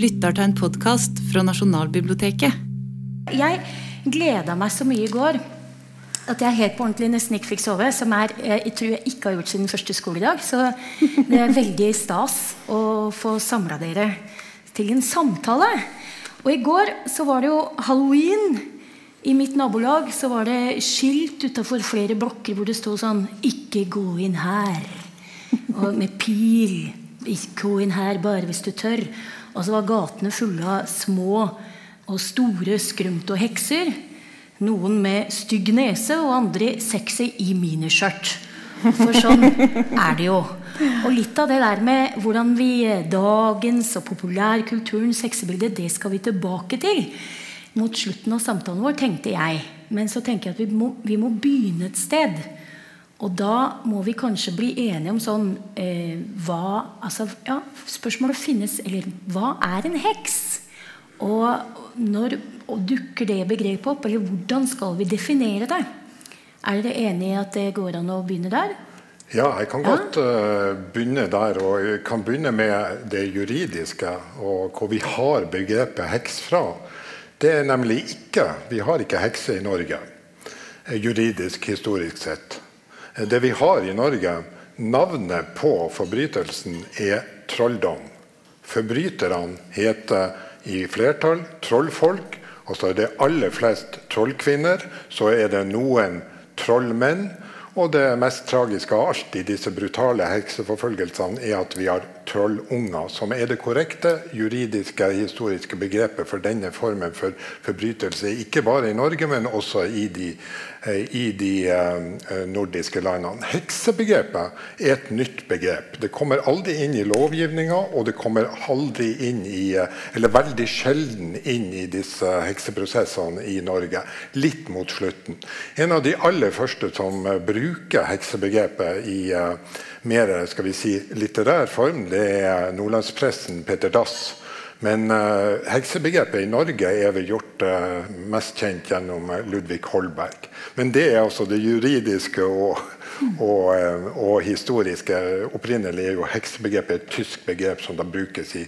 lytter til en podkast fra Nasjonalbiblioteket. Jeg gleda meg så mye i går at jeg helt på ordentlig nesten ikke fikk sove. Som er, jeg tror jeg ikke har gjort siden første skoledag. Så det er veldig stas å få samla dere til en samtale. Og i går så var det jo halloween. I mitt nabolag så var det skilt utafor flere blokker hvor det sto sånn 'Ikke gå inn her'. Og med pil. 'Ikke gå inn her bare hvis du tør'. Og så var gatene fulle av små og store skrumt og hekser. Noen med stygg nese, og andre sexy i miniskjørt. For sånn er det jo. Og litt av det der med hvordan vi dagens og populærkulturens heksebilde, det skal vi tilbake til mot slutten av samtalen vår, tenkte jeg. Men så tenker jeg at vi må, vi må begynne et sted. Og da må vi kanskje bli enige om sånn eh, hva, altså, ja, Spørsmålet finnes Eller hva er en heks? Og når og dukker det begrepet opp? Eller hvordan skal vi definere det? Er dere enig i at det går an å begynne der? Ja, jeg kan godt uh, begynne der. Og jeg kan begynne med det juridiske, og hvor vi har begrepet heks fra. Det er nemlig ikke Vi har ikke hekser i Norge, eh, juridisk, historisk sett. Det vi har i Norge, navnet på forbrytelsen, er trolldom. Forbryterne heter i flertall trollfolk. Og så er det aller flest trollkvinner. Så er det noen trollmenn. Og det mest tragiske av alt i disse brutale hekseforfølgelsene er at vi har trollunger, som er det korrekte juridiske, historiske begrepet for denne formen for forbrytelse. Ikke bare i Norge, men også i de Eh, i de eh, nordiske landene. Heksebegrepet er et nytt begrep. Det kommer aldri inn i lovgivninga, og det kommer aldri inn i, eh, eller veldig sjelden inn i disse hekseprosessene i Norge. Litt mot slutten. En av de aller første som bruker heksebegrepet i mer skal vi si, litterær form, det er nordlandspressen Peter Dass men uh, heksebegrepet i Norge er vel gjort uh, mest kjent gjennom uh, Ludvig Holberg. Men det er altså det juridiske og, og, og historiske. Opprinnelig er jo heksebegrepet et tysk begrep som da brukes i,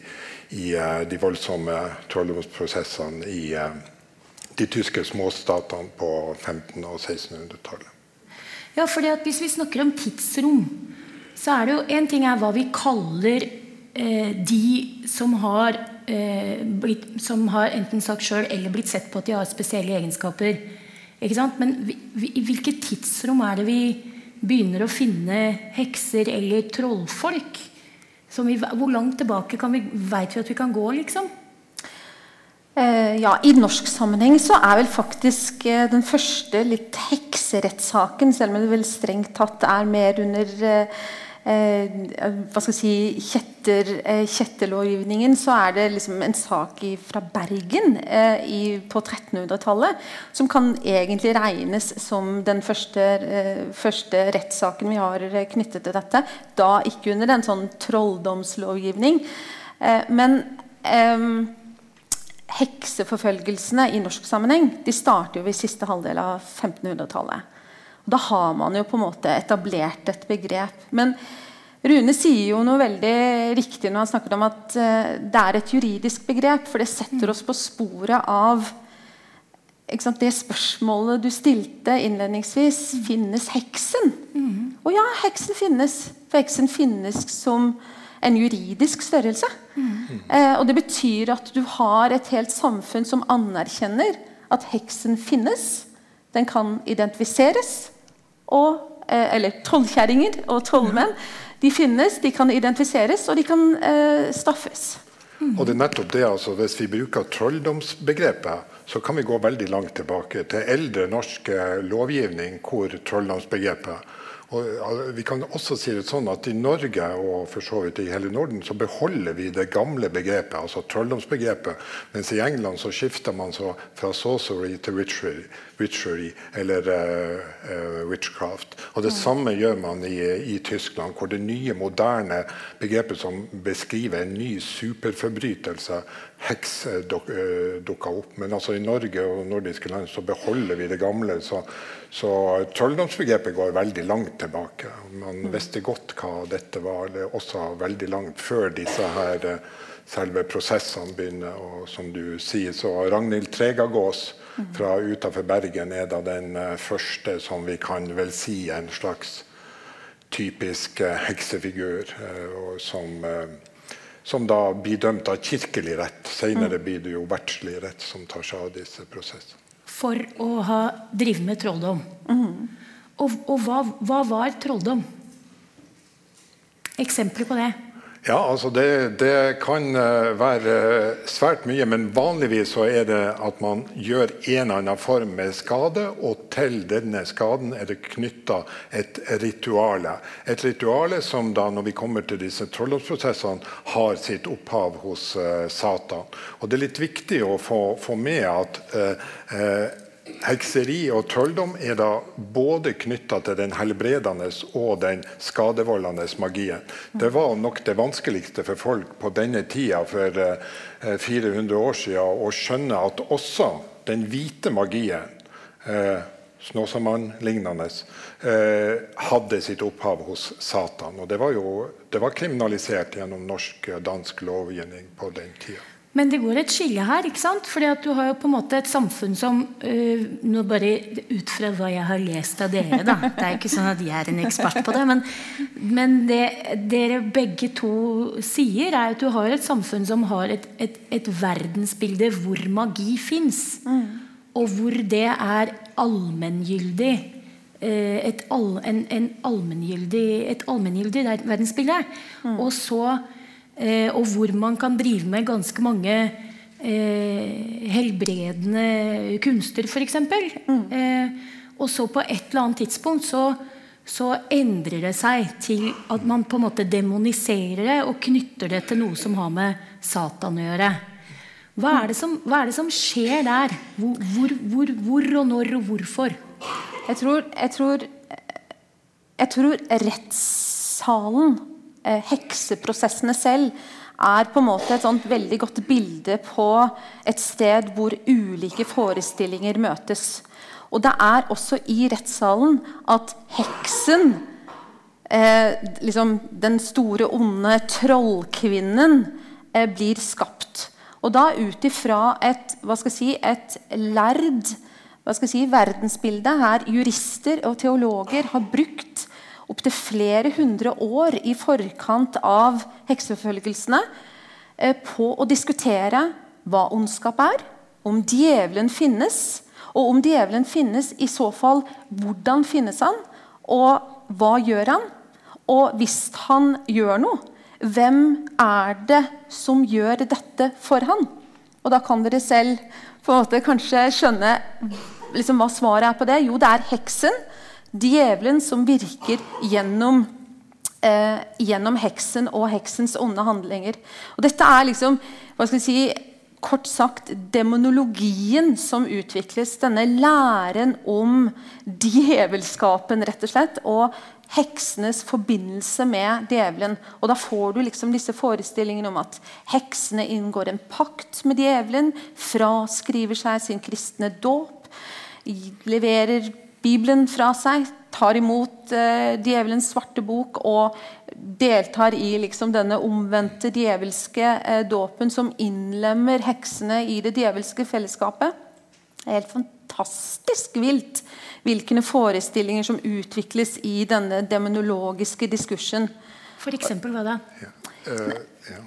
i de voldsomme trolldomsprosessene i de tyske småstatene på 1500- og 1600-tallet. Ja, fordi Hvis vi snakker om tidsrom, så er det jo en ting er hva vi kaller de som har eh, blitt, som har enten sagt sjøl eller blitt sett på at de har spesielle egenskaper. Men vi, vi, i hvilket tidsrom er det vi begynner å finne hekser eller trollfolk? Vi, hvor langt tilbake kan vi, vet vi at vi kan gå, liksom? Eh, ja, I norsk sammenheng så er vel faktisk eh, den første litt hekserettssaken, selv om det vel strengt tatt er mer under eh, Eh, hva skal jeg si, kjetter, eh, kjetterlovgivningen, så er det liksom en sak fra Bergen eh, i, på 1300-tallet som kan egentlig regnes som den første, eh, første rettssaken vi har knyttet til dette. Da ikke under en sånn trolldomslovgivning. Eh, men eh, hekseforfølgelsene i norsk sammenheng de starter jo ved siste halvdel av 1500-tallet. Da har man jo på en måte etablert et begrep. Men Rune sier jo noe veldig riktig når han snakker om at uh, det er et juridisk begrep. For det setter oss på sporet av sant, det spørsmålet du stilte innledningsvis. Finnes heksen? Mm. Og ja, heksen finnes. For heksen finnes som en juridisk størrelse. Mm. Eh, og det betyr at du har et helt samfunn som anerkjenner at heksen finnes. Den kan identifiseres og, eh, eller trollkjerringer og trollmenn. De finnes, de kan identifiseres, og de kan eh, straffes. Og det er nettopp det, altså, Hvis vi bruker trolldomsbegrepet, så kan vi gå veldig langt tilbake til eldre norsk lovgivning hvor trolldomsbegrepet og vi kan også si det sånn at I Norge og for så vidt i hele Norden så beholder vi det gamle begrepet, altså trolldomsbegrepet. Mens i England så skifter man så fra sorcery til witchery, witchery eller uh, uh, witchcraft. Og Det samme gjør man i, i, Tyskland, hvor det nye, moderne begrepet som beskriver en ny superforbrytelse, heks, duk, uh, dukka opp. Men altså i Norge og nordiske land så beholder vi det gamle. Så, så trolldomsbegrepet går veldig langt tilbake. Man mm. visste godt hva dette var, det også veldig langt før disse her uh, selve prosessene begynner. Og som du sier, så Ragnhild Tregagås mm. fra utafor Bergen er da den uh, første som vi kan vel si en slags typisk heksefigur. som som da blir dømt av kirkelig rett. Senere mm. blir det jo verdslig rett som tar seg av disse prosessene. For å ha drive med trolldom. Mm. Og, og hva, hva, var trolldom? Eksempler på det? Ja, altså det, det, kan eh, være svært mye, men vanligvis så er det at man gjør en eller annen form med skade, og til denne skaden er det knytta et rituale. Et rituale som da, når vi kommer til disse trolldomsprosessene, har sitt opphav hos uh, Satan. Og Det er litt viktig å få, få med at uh, uh, Hekseri og trolldom er da både knytta til den helbredende og den skadevoldende magien. Det var nok det vanskeligste for folk på denne tida for 400 eh, år siden å skjønne at også den hvite magien, eh, Snåsamann-lignende, eh, hadde sitt opphav hos Satan. Og det var jo det var kriminalisert gjennom norsk og dansk lovgivning på den tida. Men det går et skille her. ikke sant? Fordi at du har jo på en måte et samfunn som uh, nå bare Ut fra hva jeg har lest av dere, da. Det er ikke sånn at jeg er en ekspert på det. Men, men det dere begge to sier, er at du har et samfunn som har et, et, et verdensbilde hvor magi fins. Mm. Og hvor det er allmenngyldig. Uh, et, all, en, en allmenngyldig, et allmenngyldig verdensbilde. Mm. Og så Eh, og hvor man kan drive med ganske mange eh, helbredende kunster, f.eks. Mm. Eh, og så på et eller annet tidspunkt så, så, endrer det seg til at man på en måte demoniserer det og knytter det til noe som har med Satan å gjøre. Hva er det som, er det som skjer der? Hvor, hvor, hvor, hvor, og når og hvorfor? Jeg tror, jeg tror, jeg tror rettssalen Eh, hekseprosessene selv er på en måte et sånt veldig godt bilde på et sted hvor ulike forestillinger møtes. Og det er også i rettssalen at heksen, eh, liksom den store, onde trollkvinnen, eh, blir skapt. Og da ut ifra et, hva si, et lærd hva skal jeg si, verdensbilde her jurister og teologer har brukt opptil flere hundre år i forkant av hekseforfølgelsene eh, på å diskutere hva ondskap er, om djevelen finnes, og om djevelen finnes, i så fall hvordan finnes han, og hva gjør han? Og hvis han gjør noe, hvem er det som gjør dette for han? Og da kan dere selv på en måte kanskje skjønne liksom, hva svaret er på det. Jo, det er heksen Djevelen som virker gjennom, eh, gjennom heksen og heksens onde handlinger. Og dette er liksom hva skal vi si, kort sagt demonologien som utvikles. Denne læren om djevelskapen, rett og slett. Og heksenes forbindelse med djevelen. Og da får du liksom disse forestillingene om at heksene inngår en pakt med djevelen, fraskriver seg sin kristne dåp, leverer Bibelen fra seg, tar imot eh, djevelens svarte bok og deltar i liksom, denne omvendte djevelske eh, dåpen som innlemmer heksene i det djevelske fellesskapet. Det er helt fantastisk vilt hvilke forestillinger som utvikles i denne demonologiske diskursen. For eksempel hva da? Ja. Uh, ja.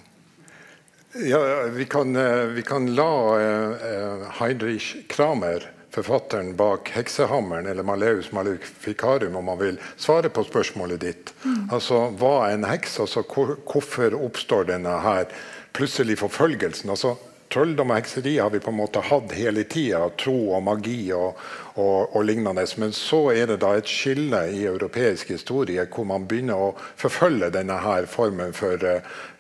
ja vi, kan, uh, vi, kan, la uh, Heinrich Kramer forfatteren bak 'Heksehammeren' eller 'Maleus maleficarum', om man vil svare på spørsmålet ditt. Mm. Altså, Hva er en heks? Altså, hvor, hvorfor oppstår denne her plutselig forfølgelsen? Altså, Trolldom og hekseri har vi på en måte hatt hele tida. Tro og magi og, og, og, lignende. Men så er det da et skille i europeisk historie hvor man begynner å forfølge denne her formen for,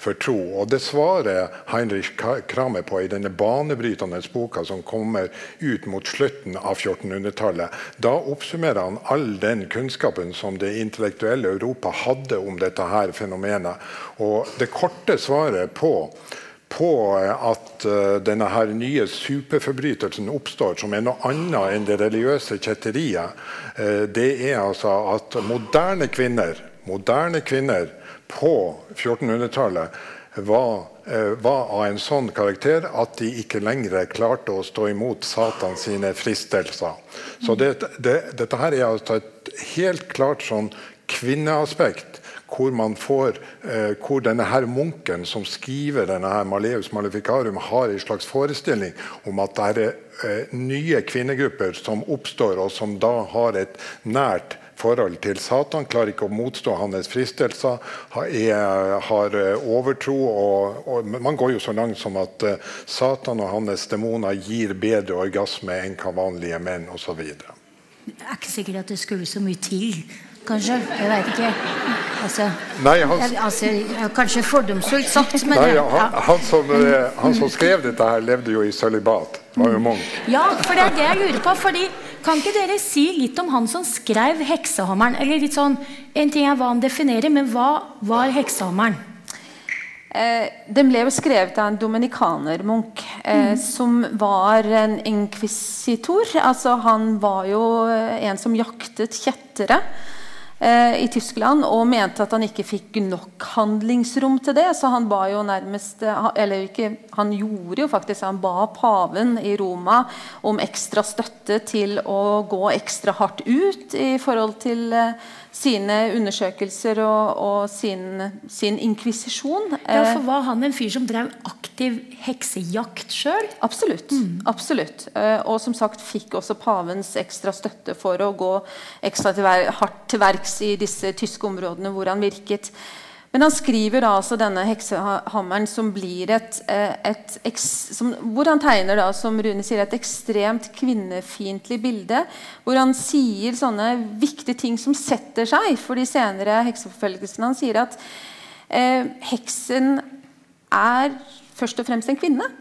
for tro. Og Det svarer Heinrich Kramer på i denne banebrytende boka som kommer ut mot slutten av 1400-tallet. Da oppsummerer han all den kunnskapen som det intellektuelle Europa hadde om dette her fenomenet. Og Det korte svaret på på at uh, denne her nye superforbrytelsen oppstår som er noe annet enn det religiøse kjetteriet, uh, det er altså at moderne kvinner, moderne kvinner på 1400-tallet var, uh, var, av en sånn karakter at de ikke lenger klarte å stå imot Satan sine fristelser. Så det, det, dette her er altså et helt klart sånn kvinneaspekt hvor man får eh, hvor denne her munken som skriver denne her Maleus Maleficarum, har en slags forestilling om at det er eh, nye kvinnegrupper som oppstår, og som da har et nært forhold til Satan, klarer ikke å motstå hans fristelser, er, har eh, overtro. Og, og, man går jo så langt som at uh, Satan og hans demoner gir bedre orgasme enn hva vanlige menn osv. Det er ikke sikkert at det skulle så mye til kanskje. Jeg veit ikke. Altså, Nei, han, altså, kanskje fordomsfullt sagt, men nei, han, han, som, eh, han, som, skrev dette, her levde jo i sølibat. Var jo munk. Ja, for det er det jeg lurer på. fordi Kan ikke dere si litt om han som skrev 'Heksehammeren'? Eller litt sånn, En ting er hva han definerer, men hva var 'Heksehammeren'? Eh, den ble jo skrevet av en dominikanermunk eh, mm. som var en inkvisitor. Altså, han var jo en som jaktet kjettere. Eh, i Tyskland og mente at han ikke fikk nok handlingsrom til det. Så han ba jo nærmest eh, Eller ikke, han gjorde jo faktisk Han ba paven i Roma om ekstra støtte til å gå ekstra hardt ut i forhold til uh, sine undersøkelser og, og sin, sin inkvisisjon. Ja, for Var han en fyr som drev aktiv heksejakt sjøl? Absolutt. Mm. absolutt. Eh, og som sagt fikk også pavens ekstra støtte for å gå ekstra til hardt til verks i disse tyske områdene hvor han virket. Men han skriver da altså denne heksehammeren som blir et, eh, et, som, Hvor han tegner da, som Rune sier, et ekstremt kvinnefiendtlig bilde. Hvor han sier sånne viktige ting som setter seg for de senere hekseforfølgelsene. Han sier at eh, heksen er først og fremst en kvinne.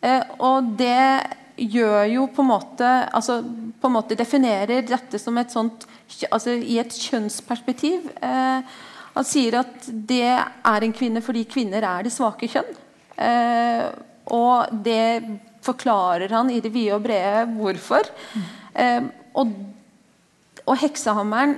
Eh, og det gjør jo på en måte altså på en måte definerer dette som et sånt altså i et kjønnsperspektiv. Eh, han sier at det er en kvinne fordi kvinner er det svake kjønn. Eh, og det forklarer han i det vide og brede hvorfor. Eh, og, og, heksehammeren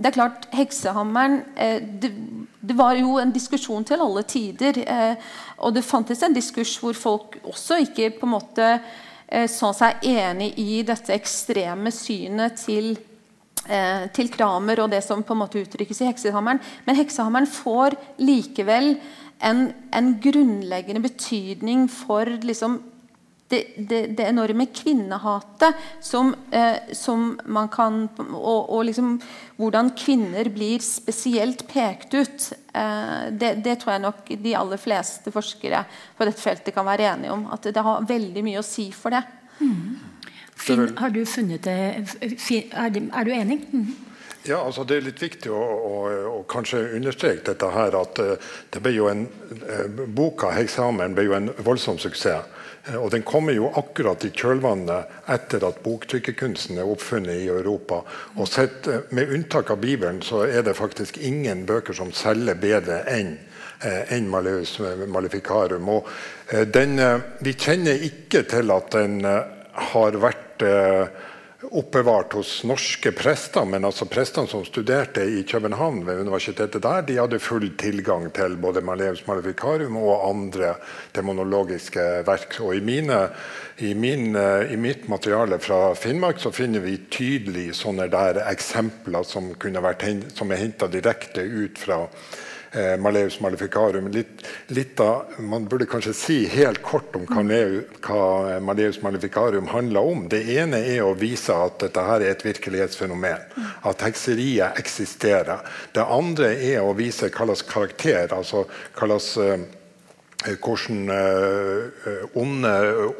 Det er klart, heksehammeren eh, det, det, var jo en diskusjon til alle tider. Eh, og det fantes en diskurs hvor folk også ikke på en måte eh, så seg enig i dette ekstreme synet til Eh, til Kramer og det som på en måte uttrykkes i heksehammeren. Men heksehammeren får likevel en, en grunnleggende betydning for liksom, det, det, det, enorme kvinnehatet som, eh, som man kan og, og liksom, hvordan kvinner blir spesielt pekt ut. Eh, det, det, tror jeg nok de aller fleste forskere på dette feltet kan være enige om. At det har veldig mye å si for det. Mm. Finn, har du funnet det Er, du enig? Mm. Ja, altså Det er litt viktig å, å, å, kanskje understreke dette her at uh, det ble jo en, uh, boka 'Heksehammeren' ble jo en voldsom suksess. Uh, og Den kommer jo akkurat i kjølvannet etter at boktrykkerkunsten er oppfunnet i Europa. Og sett, Med unntak av Bibelen så er det faktisk ingen bøker som selger bedre enn enn Maleus Maleficarum. Og den, vi kjenner ikke til at den har vært Eh, oppbevart hos norske prester, men altså prestene som studerte i København ved universitetet der, de hadde full tilgang til både Maleus Maleficarum og andre demonologiske verk. Og i, mine, i, min, eh, i mitt materiale fra Finnmark så finner vi tydelig sånne der eksempler som, vært, som er henta direkte ut fra eh, Maleus Maleficarum. Litt, litt av, man burde kanskje si helt kort om hva, Maleus Maleficarum handler om. Det ene er å vise at dette her er et virkelighetsfenomen. At hekseriet eksisterer. Det andre er å vise hva slags karakter, altså hva slags eh, hvordan uh, onde,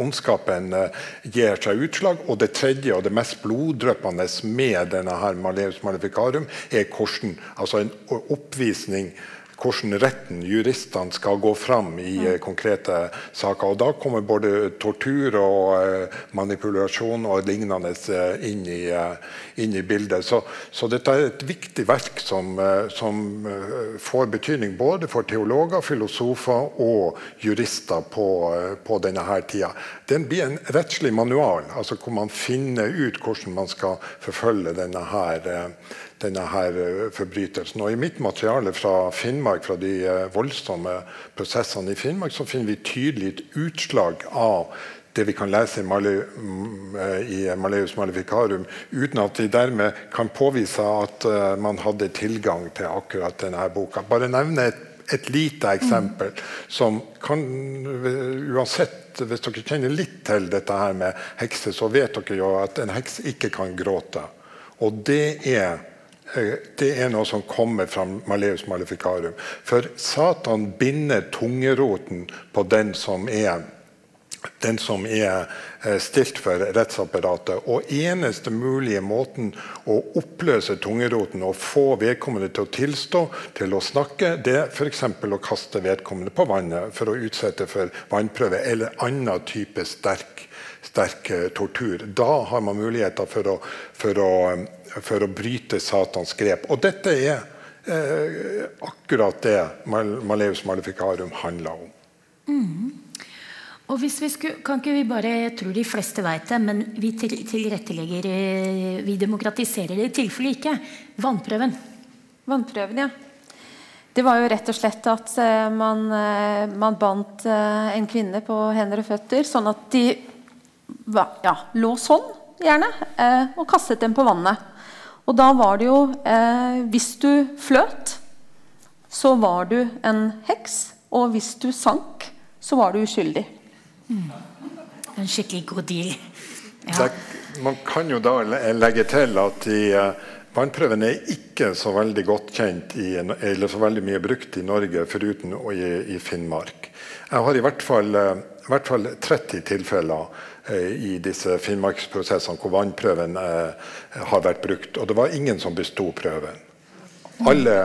ondskapen uh, gir seg utslag. Og det tredje og det mest bloddryppende med denne her Maleus Maleficarum er hvordan, altså en oppvisning hvordan retten, juristene, skal gå fram i mm. konkrete saker. Og Da kommer både tortur og eh, manipulasjon og lignende eh, inn i, eh, inn i bildet. Så, så, dette er et viktig verk som, eh, som eh, får betydning både for teologer, filosofer og jurister på, eh, på denne her tida. Den blir en rettslig manual, altså hvor man finner ut hvordan man skal forfølge denne her, eh, denne her eh, forbrytelsen. Og I mitt materiale fra Finnmark, fra de eh, voldsomme prosessene i Finnmark, så finner vi tydelig et utslag av det vi kan lese i, Male, mm, eh, i Maleus Maleficarum, uten at vi dermed kan påvise at man hadde tilgang til akkurat denne boka. Bare nevne et, et lite eksempel som kan uansett Hvis dere kjenner litt til dette her med hekser, så vet dere jo at en heks ikke kan gråte. Og det er det er noe som kommer fra Maleus Maleficarum. For Satan binder tungeroten på den som er den som er stilt for rettsapparatet. Og eneste mulige måten å oppløse tungeroten og få vedkommende til å tilstå, til å snakke, det er f.eks. å kaste vedkommende på vannet for å utsette for vannprøve eller annen type sterk, sterk tortur. Da har man muligheter for å, for å, for å bryte Satans grep. Og dette er eh, akkurat det Maleus Maleficarum handler om. Mm. Og hvis vi skulle, kan ikke vi bare, Jeg tror de fleste vet det, men vi tilrettelegger Vi demokratiserer det i tilfelle ikke. Vannprøven. Vannprøven, ja. Det var jo rett og slett at man, man bandt en kvinne på hender og føtter, sånn at de ja, lå sånn, gjerne, og kastet dem på vannet. Og da var det jo Hvis du fløt, så var du en heks. Og hvis du sank, så var du uskyldig. Mm. En skikkelig god deal. Ja. man kan jo da legge til at i, uh, vannprøven er ikke så veldig godt kjent i, eller så veldig mye brukt i Norge, foruten i, i Finnmark. Jeg har i hvert fall, uh, i hvert fall 30 tilfeller i disse finnmarksprosessene hvor vannprøven har vært brukt. Og det var ingen som besto prøven. Alle,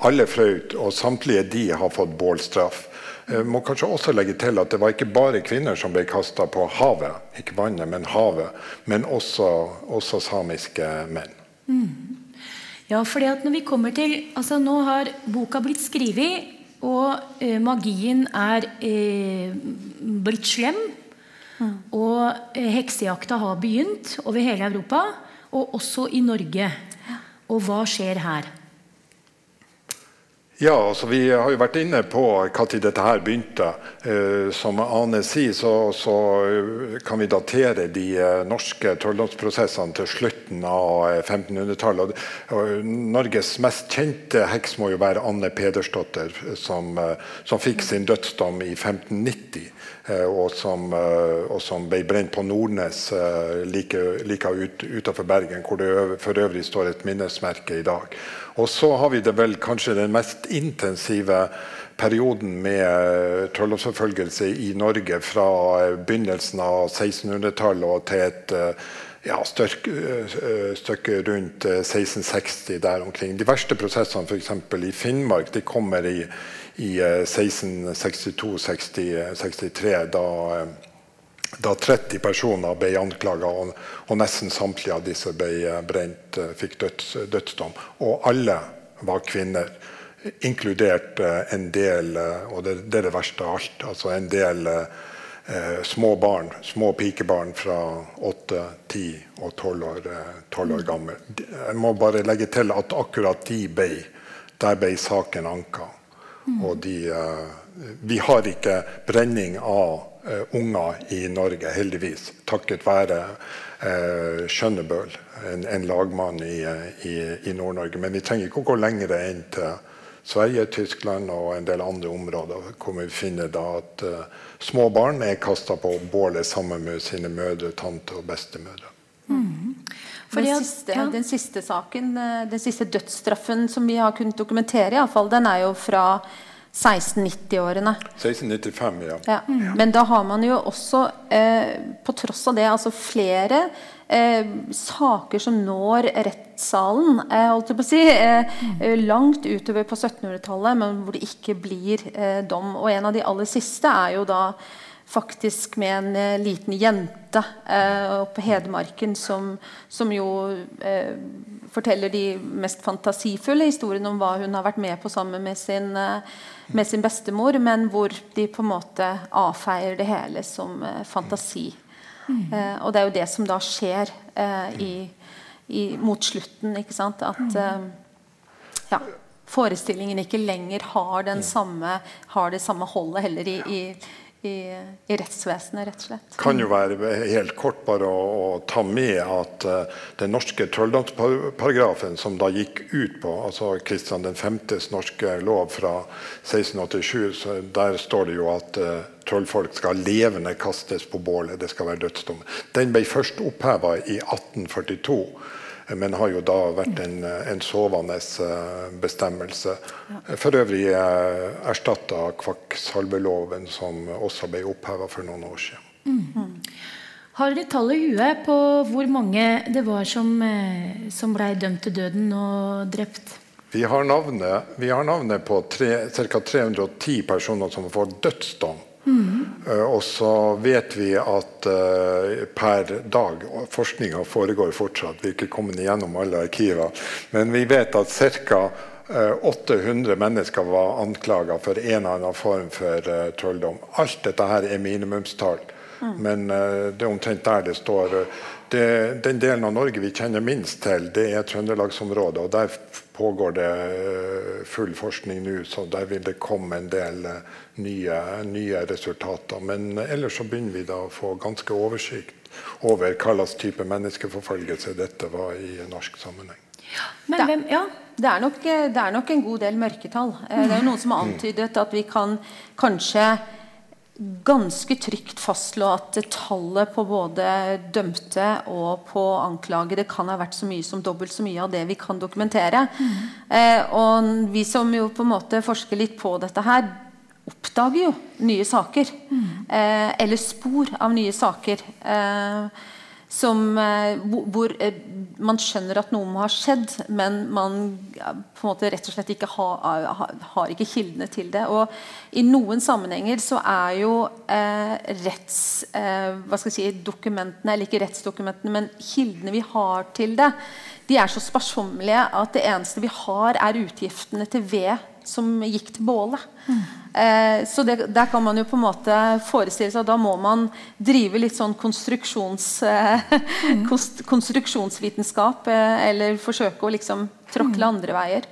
alle frøyt, og samtlige de har fått bålstraff. Jeg eh, må kanskje også legge til at det var ikke bare kvinner som ble kasta på havet. Ikke vannet, men havet. Men også, også samiske menn. Mm. Ja, fordi at når vi kommer til altså Nå har boka blitt skrevet, og eh, magien er eh, blitt slem. Mm. Og eh, heksejakta har begynt over hele Europa, og også i Norge. Og hva skjer her? Ja, altså Vi har jo vært inne på når dette her begynte. Eh, som Ane sier, så, så, eh, kan vi datere de eh, norske trolldomsprosessene til slutten av 1500-tallet. Eh, Norges mest kjente heks må jo være Anne Pedersdotter, som, som fikk sin dødsdom i 1590. Eh, og som, og, som, ble brent på Nordnes like, like ut, utenfor Bergen, hvor det for øvrig står et minnesmerke i dag. Og så har vi det vel kanskje den mest intensive perioden med eh, trolldomsforfølgelse i Norge fra eh, begynnelsen av 1600-tallet og til et eh, ja, stykke rundt 1660 der omkring. De verste prosessene f.eks. i Finnmark de kommer i, i 1662-63, da da 30 personer ble anklaga, og, og, nesten samtlige av disse ble brent, fikk døds, dødsdom. Og alle var kvinner, inkludert eh, en del Og det, det er det verste av alt. altså en del eh, små barn, små pikebarn fra 8, 10 og 12 år, 12 år gamle. Jeg må bare legge til at akkurat de ble Der ble saken anka. Mm. Og de eh, Vi har ikke brenning av uh, unger i Norge, heldigvis. Takket være Skjønnebøl, en, en, lagmann i, i, i Nord-Norge. Men vi trenger ikke å gå lenger enn til Sverige, Tyskland og en del andre områder hvor vi finner da at uh, små barn er kasta på bålet sammen med sine mødre, tante og bestemødre. Mm. Den siste, ja. den, siste, saken, den siste dødsstraffen som vi har kunnet dokumentere, i alle fall, den er jo fra 1690-årene. 1695, ja. Ja. Men da har man jo også, eh, på tross av det, altså flere eh, saker som når rettssalen, eh, holdt jeg på å si, eh, eh, langt utover på 1700-tallet, men hvor det ikke blir eh, dom. Og en av de aller siste er jo da faktisk med en eh, liten jente eh, oppe på Hedmarken som, som jo eh, forteller de mest fantasifulle historiene om hva hun har vært med på sammen med sin, eh, med sin bestemor, men hvor de på en måte avfeier det hele som eh, fantasi. Eh, og det er jo det som da skjer eh, i, i, mot slutten, ikke sant? At eh, ja, forestillingen ikke lenger har, den samme, har det samme holdet heller i, i, i, i rettsvesenet, rett og slett. kan jo være helt kort bare å, å ta med at uh, den norske trolldomsparagrafen som da gikk ut på altså Kristian 5.s norske lov fra 1687, så der står det jo at uh, trollfolk skal levende kastes på bålet. Det skal være dødsdom. Den ble først oppheva i 1842. Men har jo da vært en, en sovende eh, bestemmelse. For øvrig eh, erstatta kvakksalveloven, som også ble oppheva for noen år siden. Har dere tall i huet på hvor mange det var som, eh, som ble dømt til døden og drept? Vi har navnet, vi har navnet på ca. 310 personer som får dødsdom. Eh, og så vet vi at eh, per dag og Forskninga foregår fortsatt. Vi er ikke kommet igjennom alle arkiver. Men vi vet at ca. 800 mennesker var anklaga for en eller annen form for eh, trolldom. Alt dette her er minimumstall. Men eh, det er omtrent der det står. Det, den delen av Norge vi kjenner minst til, det er Trøndelagsområdet. og Der pågår det eh, full forskning nå, så der vil det komme en del eh, nye, nye resultater. Men ellers så begynner vi da å få ganske oversikt over hva slags type menneskeforfølgelse dette var i norsk sammenheng. Men hvem, ja, Det er, nok, eh, det er nok en god del mørketall. Eh, Det er jo noen som har antydet at vi kan kanskje ganske trygt fastslå at tallet på både dømte og på anklagede kan ha vært så mye som dobbelt så mye av det vi kan dokumentere. Eh, og vi som jo på en måte forsker litt på dette her, oppdager jo nye saker. Eh, eller spor av nye saker. Eh, som, eh, hvor, eh, man skjønner at noe må ha skjedd, men man på en måte rett og slett ikke ha, ha, har ikke kildene til det. Og I noen sammenhenger så er jo eh, retts, eh, hva skal jeg si, dokumentene, eller ikke rettsdokumentene, men kildene vi har til det, de er så sparsommelige at det eneste vi har, er utgiftene til ved som gikk til bålet. Eh, så det, der kan man jo på en måte forestille seg at da må man drive litt sånn konstruksjons, eh, konst, konstruksjonsvitenskap, eh, eller forsøke å liksom tråkle andre veier.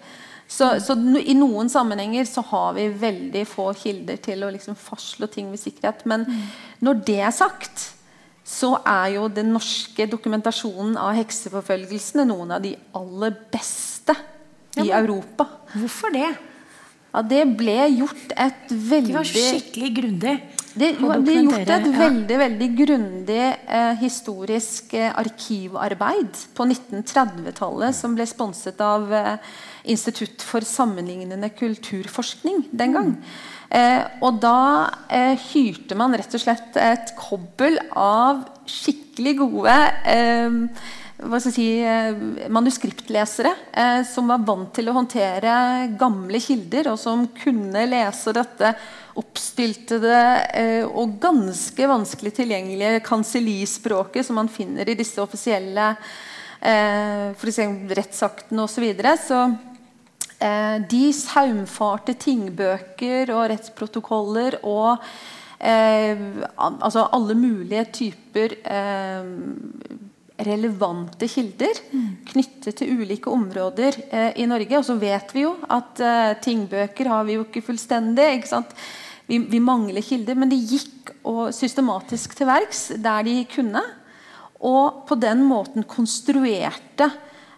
Så, så no, I noen sammenhenger så har vi veldig få kilder til å liksom fastslå ting med sikkerhet. Men når det er sagt, så er jo den norske dokumentasjonen av hekseforfølgelsene noen av de aller beste i Ja, Europa. Hvorfor det? Ja, det ble gjort et veldig De var skikkelig grundig. det ble gjort et veldig veldig grundig eh, historisk eh, arkivarbeid på 1930-tallet som ble sponset av eh, Institutt for sammenlignende kulturforskning den gang. Eh, og da eh, hyrte man rett og slett et kobbel av skikkelig gode eh, si, eh, manuskriptlesere eh, som var vant til å håndtere gamle kilder, og som kunne lese dette oppstyltede eh, og ganske vanskelig tilgjengelige kansellispråket som man finner i disse offisielle for eksempel rettsaktene osv. Så, videre. så de saumfarte tingbøker og rettsprotokoller og eh, altså alle mulige typer eh, relevante kilder knyttet til ulike områder eh, i Norge. Og så vet vi jo at eh, tingbøker har vi jo ikke fullstendig. ikke sant? Vi, vi mangler kilder, men de gikk og systematisk til verks der de kunne. Og på den måten konstruerte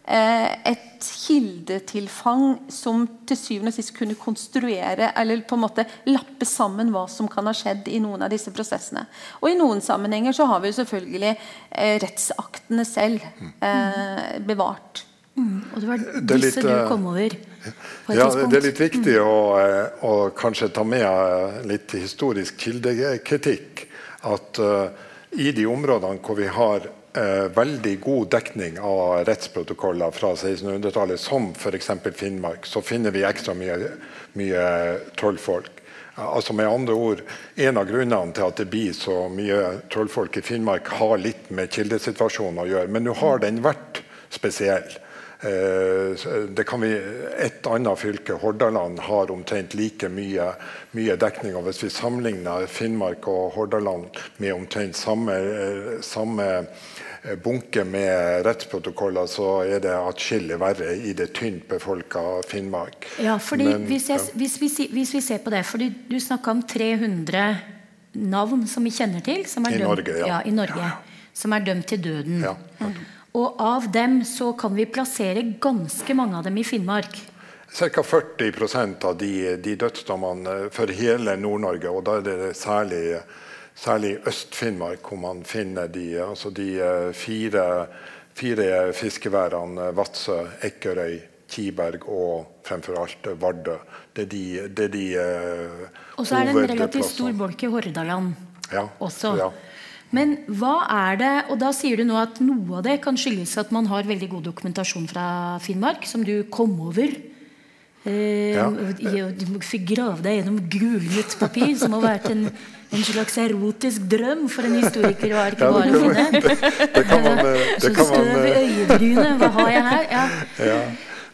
et kildetilfang som til syvende og sist kunne konstruere eller på en måte lappe sammen hva som kan ha skjedd i noen av disse prosessene. Og i noen sammenhenger så har vi jo selvfølgelig eh, rettsaktene selv eh, bevart. Og det var disse litt, du eh, kom over på et Ja, tidspunkt. det er litt viktig å, eh, å kanskje ta med eh, litt historisk kildekritikk. At uh, i de områdene hvor vi har eh, veldig god dekning av rettsprotokoller fra 1600-tallet, som f.eks. Finnmark, så finner vi ekstra mye, mye trollfolk. Altså med andre ord, En av grunnene til at det blir så mye trollfolk i Finnmark, har litt med kildesituasjonen å gjøre. Men nå har den vært spesiell. Eh, Det kan vi, Et annet fylke, Hordaland, har omtrent like mye, mye dekning. og Hvis vi sammenligner Finnmark og Hordaland med omtrent samme, eh, samme eh, bunke med rettsprotokoller, så er det atskillig verre i det tynt befolka Finnmark. Ja, fordi Men, hvis, jeg, hvis, vi, hvis vi ser på det fordi Du snakka om 300 navn som vi kjenner til. Som er I dømt, Norge, ja. i Norge, Som er dømt til døden. Ja. Og av dem så kan vi plassere ganske mange av dem i Finnmark. Ca. 40 av de, de dødsdommene for hele Nord-Norge, og da er det særlig, særlig Øst-Finnmark hvor man finner de, altså de eh, fire, fire fiskeværene Vadsø, Ekkerøy, Kiberg og fremfor alt Vardø. Det er de, det er de eh, Og så er det en relativt stor bolk i Hordaland Ja, også. ja. Men hva er det Og da sier du nå at noe av det kan skyldes at man har veldig god dokumentasjon fra Finnmark, som du kom over. Eh, Ja. Du fikk grave deg gjennom gulnet papir, som har vært en, en slags erotisk drøm for en historiker å Ja, arkivare det finne. det kan man, eh, det kan man, støv i eh, øyebrynet. Hva har jeg her? Ja. Ja.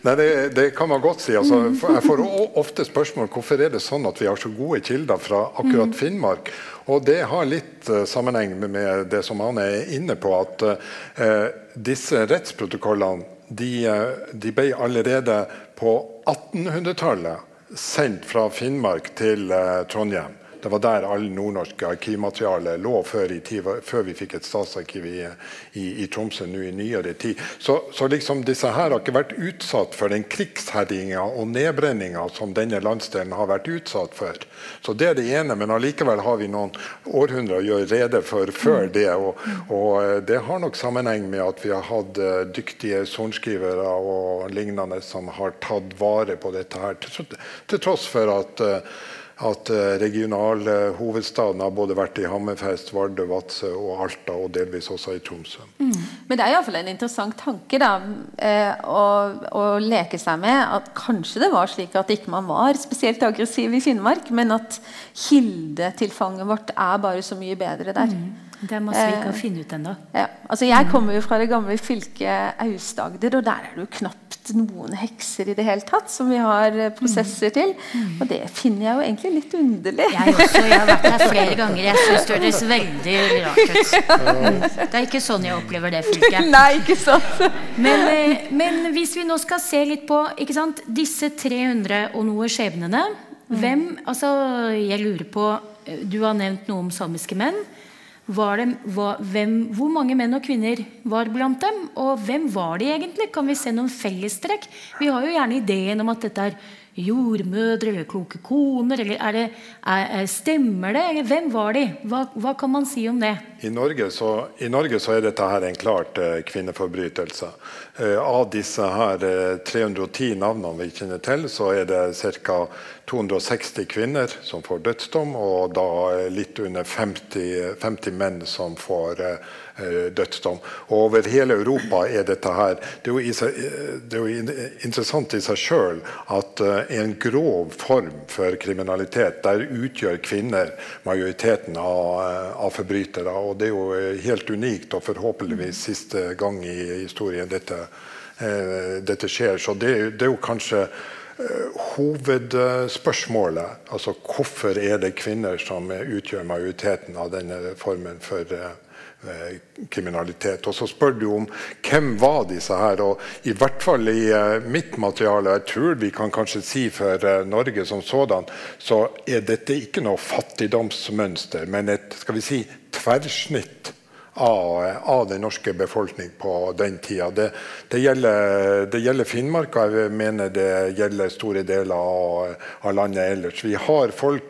Nei, det, det kan man godt si. Altså, Mm. jeg får ofte spørsmål hvorfor er det sånn at vi har så gode kilder fra akkurat Finnmark. Og Det har litt uh, sammenheng med, det som Ane er inne på. at uh, Disse rettsprotokollene de, de ble allerede på 1800-tallet sendt fra Finnmark til Trondheim. Det var der all nordnorsk arkivmateriale lå før, tid, før vi fikk et statsarkiv i, i, i Tromsø nå i nyere tid. Så, så liksom disse her har ikke vært utsatt for den krigsherjinga og nedbrenninga som denne landsdelen har vært utsatt for. Så Det er det ene, men allikevel har vi noen århundrer å gjøre rede for før det. Og, og eh, det har nok sammenheng med at vi har hatt eh, dyktige sorenskrivere og lignende som har tatt vare på dette her, til, til tross for at eh, at eh, regionalhovedstaden har både vært i Hammerfest, Vardø, Vadsø og Alta, og delvis også i Tromsø. Men det er iallfall en interessant tanke da, eh, å, å leke seg med at kanskje det var slik at ikke man var spesielt aggressiv i Finnmark, men at kildetilfanget vårt er bare så mye bedre der. Det må vi ikke finne ut ennå. Ja, altså Jeg kommer jo fra det gamle fylket Aust-Agder, og der er det jo knapt noen hekser i det hele tatt som vi har eh, prosesser til. Og det finner jeg jo egentlig litt underlig. Jeg også. Jeg har vært her flere ganger. Jeg syns det høres veldig rart ut. Mm. Det er ikke sånn jeg opplever det fylket. Nei, ikke sant? Men, eh, men hvis vi nå skal se litt på sant, disse 300 og noe skjebnene Hvem Altså, jeg lurer på eh, Du har nevnt noe om samiske menn. Det, var, hvem, hvor mange menn og kvinner var blant dem? Og hvem var de egentlig? Kan vi se noen fellestrekk? Vi har jo gjerne ideen om at dette er jordmødre eller kloke koner. Eller er det, er, er, stemmer det? Hvem var de? Hva, hva kan man si om det? I Norge, så, I Norge så er dette her en klart eh, kvinneforbrytelse. Eh, av disse her eh, 310 navnene vi kjenner til, så er det ca. 260 kvinner som får dødsdom, og da litt under 50, 50 menn som får eh, dødsdom. Og over hele Europa er dette her Det er jo, i seg, det er jo interessant i seg sjøl at eh, en grov form for kriminalitet, der utgjør kvinner majoriteten av, eh, av forbrytere. Og det er jo eh, helt unikt, og forhåpentligvis siste gang i historien dette, eh, dette skjer. Så det, det er jo kanskje hovedspørsmålet. Altså hvorfor er det kvinner som utgjør majoriteten av denne formen for eh, kriminalitet. Og så spør du om hvem var disse her. Og i hvert fall i eh, mitt materiale, jeg tror vi kan kanskje si for eh, Norge som sådan, så er dette ikke noe fattigdomsmønster, men et skal vi si, tverrsnitt av, av, den norske befolkning på den tida. Det, det, gjelder, det, gjelder, Finnmark, og jeg mener det gjelder store deler av, av landet ellers. Vi har folk,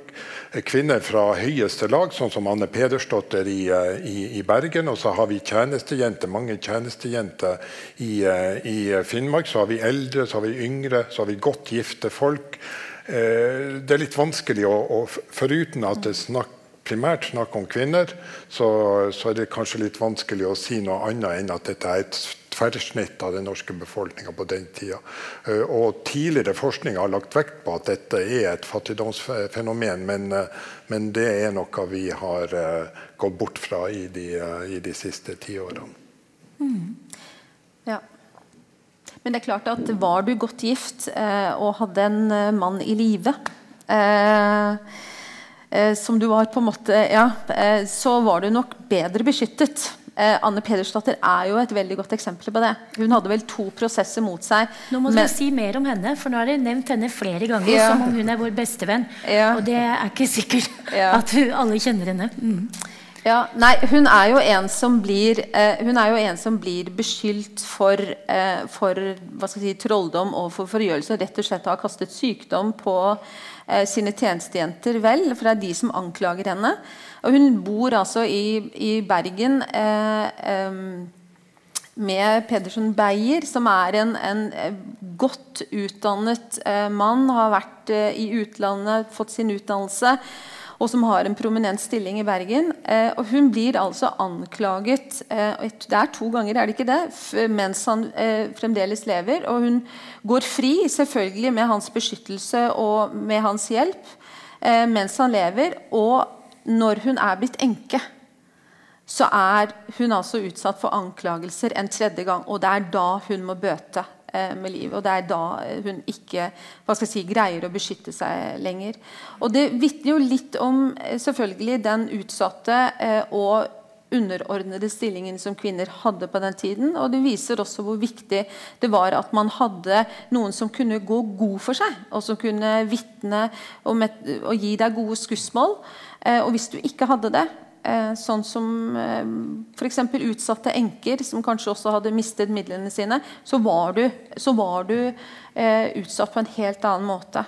kvinner fra høyeste lag, sånn som Anne Pedersdotter i, i, i Bergen. Og så har vi tjenestejenter, mange tjenestejenter i, i, Finnmark. Så har vi eldre, så har vi yngre, så har vi godt gifte folk. Eh, det er litt vanskelig å, å Foruten at det snakk primært snakk om kvinner, så, så, er det kanskje litt vanskelig å si noe annet enn at dette er et tverrsnitt av den norske befolkninga på den tida. Eh, og tidligere forskning har lagt vekt på at dette er et fattigdomsfenomen, men, eh, men det er noe vi har uh, gått bort fra i de, i de siste tiårene. Mm. Ja. Men det er klart at var du godt gift eh, og hadde en mann i live eh, Eh, som du var på en måte Ja, eh, så var du nok bedre beskyttet. Eh, Anne Pedersdatter er jo et veldig godt eksempel på det. Hun hadde vel to prosesser mot seg. Nå må du si mer om henne, for nå har dere nevnt henne flere ganger ja. som om hun er vår bestevenn. Ja. Og det er ikke sikkert ja. at alle kjenner henne. Mm. Ja, nei, hun er jo en som blir, eh, hun er jo en som blir beskyldt for, eh, for si, trolldom og for forgjørelse. Rett og slett har kastet sykdom på eh, sine tjenestejenter. vel, For det er de som anklager henne. Og hun bor altså i, i Bergen eh, med Pedersen Beyer, som er en, en eh, godt utdannet mann. Har vært i utlandet, fått sin utdannelse og som har en prominent stilling i Bergen. Eh, og Hun blir altså anklaget eh, det er to ganger, er det ikke det? mens han eh, fremdeles lever. Og hun går fri, selvfølgelig med hans beskyttelse og med hans hjelp, mens han lever. Og når hun er blitt enke, så er hun altså utsatt for anklagelser en tredje gang. Og det er da hun må bøte med livet. Og det er da hun ikke hva skal jeg si, greier å beskytte seg lenger. Og Det vitner jo litt om eh, selvfølgelig den utsatte eh, og underordnede stillingen som kvinner hadde på den tiden. Og det viser også hvor viktig det var at man hadde noen som kunne gå god for seg, og som kunne vitne og, og gi deg gode skussmål. Og hvis du ikke hadde det, Eh, sånn som eh, f.eks. utsatte enker, som kanskje også hadde mistet midlene sine, så var du, så var du eh, utsatt på en helt annen måte.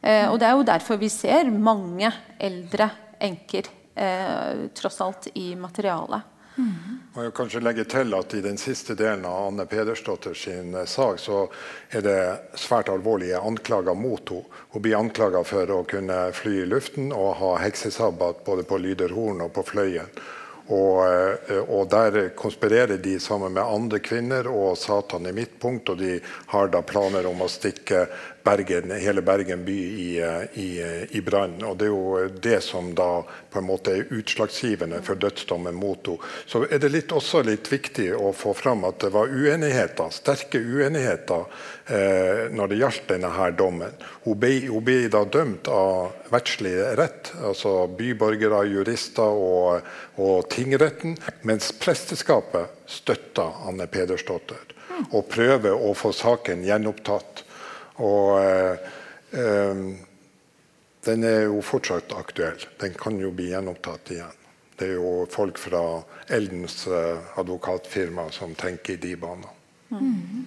Eh, og Det er jo derfor vi ser mange eldre enker eh, tross alt i materialet. Må jo kanskje legge til at I den siste delen av Anne Pedersdotter sin eh, sak så er det svært alvorlige anklager mot henne. Hun blir anklaga for å kunne fly i luften og ha heksesabbat både på Lyderhorn og på Fløyen. Og, eh, og, Der konspirerer de sammen med andre kvinner og Satan i midtpunkt. Og de har da planer om å stikke Bergen, hele Bergen by i, i, i brann. Og det er jo det som da på en måte er utslagsgivende for dødsdommen mot henne. Så er det litt, også litt viktig å få fram at det var uenigheter, sterke uenigheter eh, når det gjaldt denne her dommen. Hun ble, hun ble da dømt av verdslig rett, altså byborgere, jurister og, og tingretten, mens presteskapet støtta Anne Pedersdotter og prøver å få saken gjenopptatt. Og eh, eh, den er jo fortsatt aktuell. Den kan jo bli gjenopptatt igjen. Det er jo folk fra Eldens eh, advokatfirma som tenker i de banene. Mm.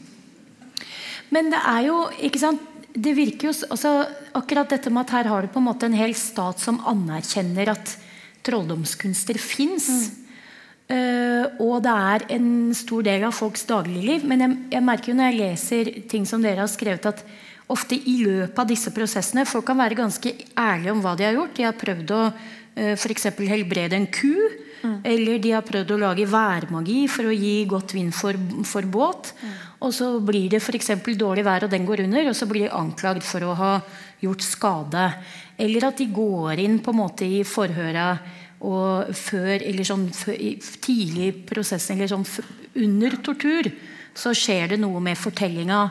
Men det er jo ikke sant, det virker jo altså, Akkurat dette med at her har du på en måte en hel stat som anerkjenner at trolldomskunster fins. Mm. Uh, og det er en stor del av folks dagligliv. Men jeg, jeg, merker jo når jeg leser ting som dere har skrevet, at ofte i løpet av disse prosessene Folk kan være ganske ærlige om hva de har gjort. De har prøvd å uh, f.eks. helbrede en ku. Mm. Eller de har prøvd å lage værmagi for å gi godt vind for, for båt. Mm. Og så blir det f.eks. dårlig vær, og den går under, og så blir de anklagd for å ha gjort skade. Eller at de går inn på en måte i forhøra og før, eller sånn, tidlig i prosessen, eller sånn under tortur, så skjer det noe med fortellinga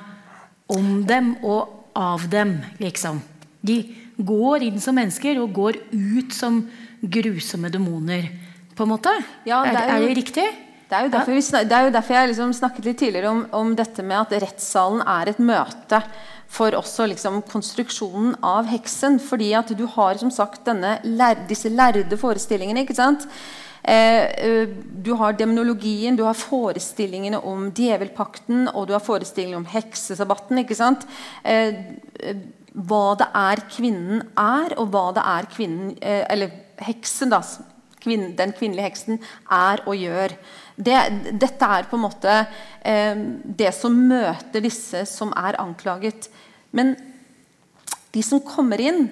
om dem og av dem, liksom. De går inn som mennesker og går ut som grusomme demoner, på en måte. Ja, det er, jo, er, det riktig? Det er jo derfor, vi, det er jo derfor jeg liksom snakket litt tidligere om, om dette med at rettssalen er et møte for også liksom konstruksjonen av heksen. Fordi at du har som sagt denne, disse lærde forestillingene. ikke sant? Eh, du har demonologien, du har forestillingene om djevelpakten og du har forestillingene om heksesabbaten. ikke sant? hva det er kvinnen er, og hva det er kvinnen Eller heksen, da. Kvinn, den kvinnelige heksen er og gjør. Det, dette er på en måte eh, det som møter disse som er anklaget. Men de som kommer inn,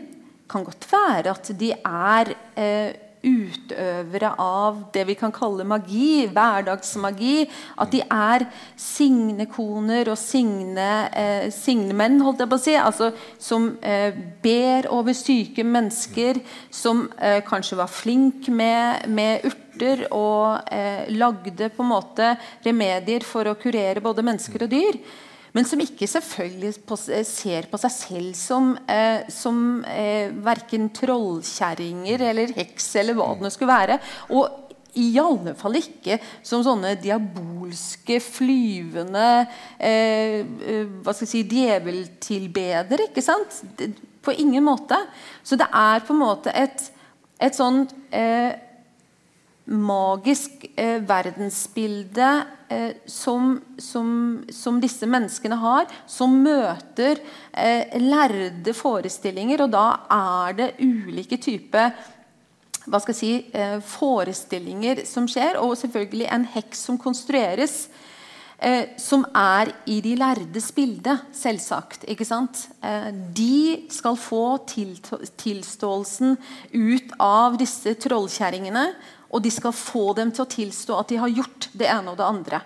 kan godt være at de er eh, utøvere av det vi kan kalle magi, hverdagsmagi. At de er signekoner og signe, eh, signemenn, holdt jeg på å si. Altså, som eh, ber over syke mennesker, som eh, kanskje var flink med, med urter og eh, lagde på en måte remedier for å kurere både mennesker og dyr men som ikke selvfølgelig på, ser på seg selv som, eh, som eh, verken trollkjerringer eller heks eller hva det nå skulle være. Og i alle fall ikke som sånne diabolske, flyvende eh, eh hva skal jeg si, djeveltilbedere. ikke sant? På ingen måte. Så det er på en måte et, et sånn eh, magisk eh, verdensbilde eh, som, som, som, disse menneskene har, som møter eh, lærde forestillinger. Og da er det ulike typer hva skal jeg si, eh, forestillinger som skjer, og selvfølgelig en heks som konstrueres. Eh, som er i de lærdes bilde, selvsagt. ikke sant? Eh, de skal få tilståelsen ut av disse trollkjerringene. Og de skal få dem til å tilstå at de har gjort det ene og det andre.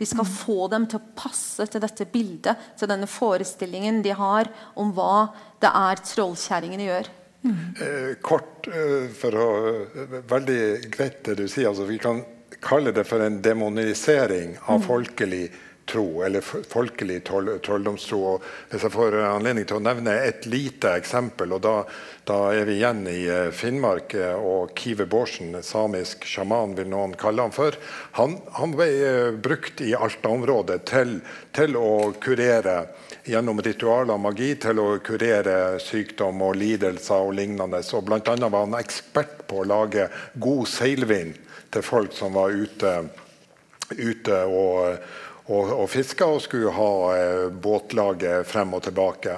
De skal mm. få dem til å passe til dette bildet, til denne forestillingen de har om hva det er trollkjerringene gjør. Mm. Eh, kort, eh, for å eh, Veldig greit det du sier. Altså, vi kan kalle det for en demonisering av mm. folkelig tro, eller folkelig trolldomstro. Og hvis jeg får anledning til å nevne et lite eksempel, og da, da er vi igjen i eh, Finnmark, eh, og Kive Bårdsen, samisk sjaman vil noen kalle han for, han, han ble eh, brukt i Alta-området til, til å kurere gjennom ritualer og magi til å kurere sykdom og lidelser og lignende. Og blant annet var han ekspert på å lage god seilvind til folk som var ute, ute og, og, og fiska og skulle ha eh, båtlaget frem og tilbake.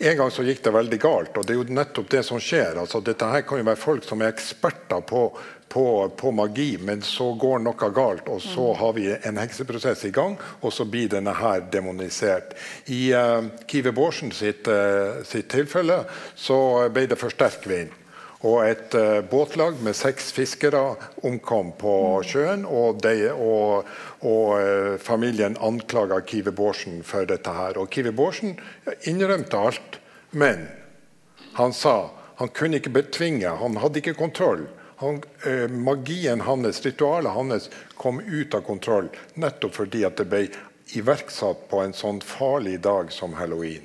En gang så gikk det veldig galt, og det er jo nettopp det som skjer. Altså, dette her kan jo være folk som er eksperter på, på, på magi, men så går noe galt, og så mm. har vi en hekseprosess i gang, og så blir denne her demonisert. I uh, Kive Bårdsen sitt, uh, sitt tilfelle så ble det for sterk vind. Og et uh, båtlag med seks fiskere omkom på sjøen. Og, de, og, og uh, familien anklaga Kive Bårdsen for dette. her. Og Kive Bårdsen innrømte alt, men han sa han kunne ikke betvinge, han hadde ikke kontroll. Han, uh, magien hans, ritualet hans, kom ut av kontroll nettopp fordi at det ble iverksatt på en sånn farlig dag som halloween.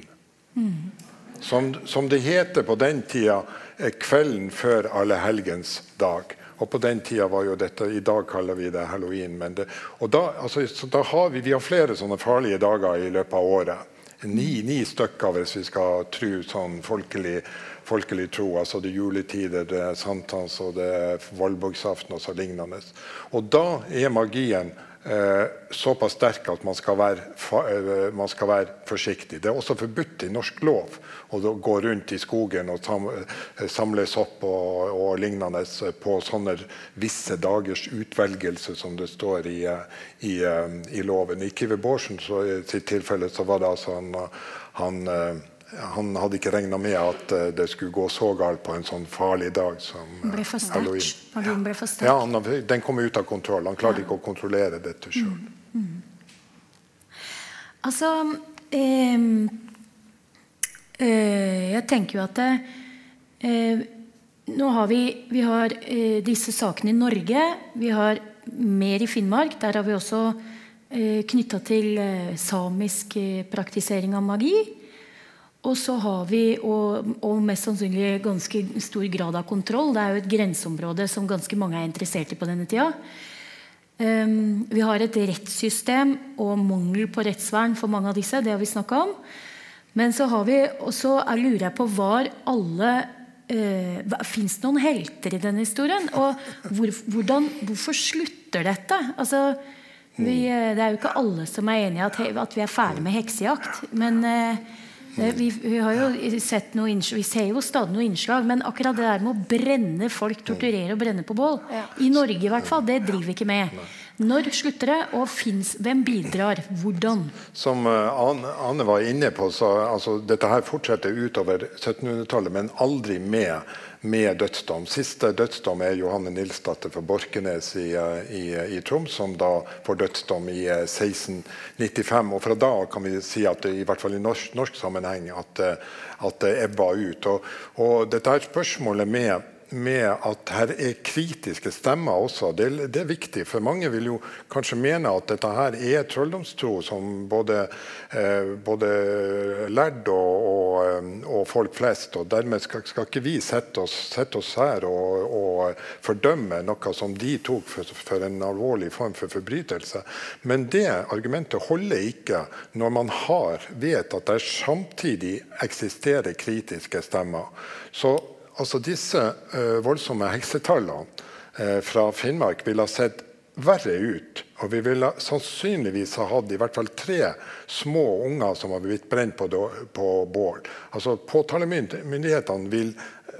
Mm. Som, som det heter på den tida kvelden før allehelgens dag. Og på den tida var jo dette I dag kaller vi det halloween. Det, og da, altså, da har vi, vi har flere sånne farlige dager i løpet av året. Ni, ni stykker, hvis vi skal tro sånn folkelig, folkelig tro. altså Det er juletider, det er sankthans og det er valborgsaften og så lignende. Og da er magien såpass sterk at man skal, være, eh, man skal, være, forsiktig. Det er også forbudt i norsk lov å gå rundt i skogen og eh, samle sopp og, og lignende på sånne visse dagers utvelgelse, som det står i, eh, i, i loven. I Kive Bårdsen sitt tilfelle så var det altså han, han han hadde ikke regna med at det skulle gå så galt på en sånn farlig dag som ble for halloween. Ja. Ble for ja, den kom ut av kontroll. Han klarte ikke å kontrollere dette sjøl. Mm. Mm. Altså eh, eh, Jeg tenker jo at eh, Nå har vi, vi har, eh, disse sakene i Norge. Vi har mer i Finnmark. Der har vi også eh, knytta til eh, samisk eh, praktisering av magi. Og så har vi, og, og, mest sannsynlig ganske stor grad av kontroll. Det er jo et grenseområde som ganske mange er interessert i på denne tida. Um, vi har et rettssystem og mangel på rettsvern for mange av disse. Det har vi snakka om. Men så har vi, og så lurer jeg på Var alle uh, Fins det noen helter i denne historien? Og hvor, hvordan, hvorfor slutter dette? Altså, vi, det er jo ikke alle som er enig i at, at, vi er ferdig med heksejakt. Men uh, vi, vi, har jo sett noe innslag, vi ser jo stadig noen innslag, men akkurat det der med å brenne folk, torturere og brenne på bål, ja. i Norge i hvert fall, det driver vi ikke med. Når slutter det, og finnes, hvem bidrar? Hvordan? Som uh, Ane var inne på, så altså, dette her fortsetter utover 1700-tallet, men aldri med med dødsdom. Siste dødsdom er Johanne Nilsdatter fra Borkenes i, i, i, Troms, som da får dødsdom i 1695. Og fra da kan vi si at i hvert fall i norsk, norsk sammenheng at, at det ebba ut. Og, og dette spørsmålet med med at her er kritiske stemmer også. Det, det, er viktig, for mange vil jo kanskje mene at dette her er trolldomstro som både, eh, både lærd og, og, eh, og, folk flest. og Dermed skal, skal ikke vi sette oss, sette oss her og, og, fordømme noe som de tok for, for, en alvorlig form for forbrytelse. Men det argumentet holder ikke når man har, vet at det samtidig eksisterer kritiske stemmer. Så altså disse uh, voldsomme heksetallene uh, fra Finnmark ville ha sett verre ut. Og vi ville sannsynligvis ha hatt i hvert fall tre små unger som hadde blitt brent på, på bål. Altså Påtalemyndighetene vil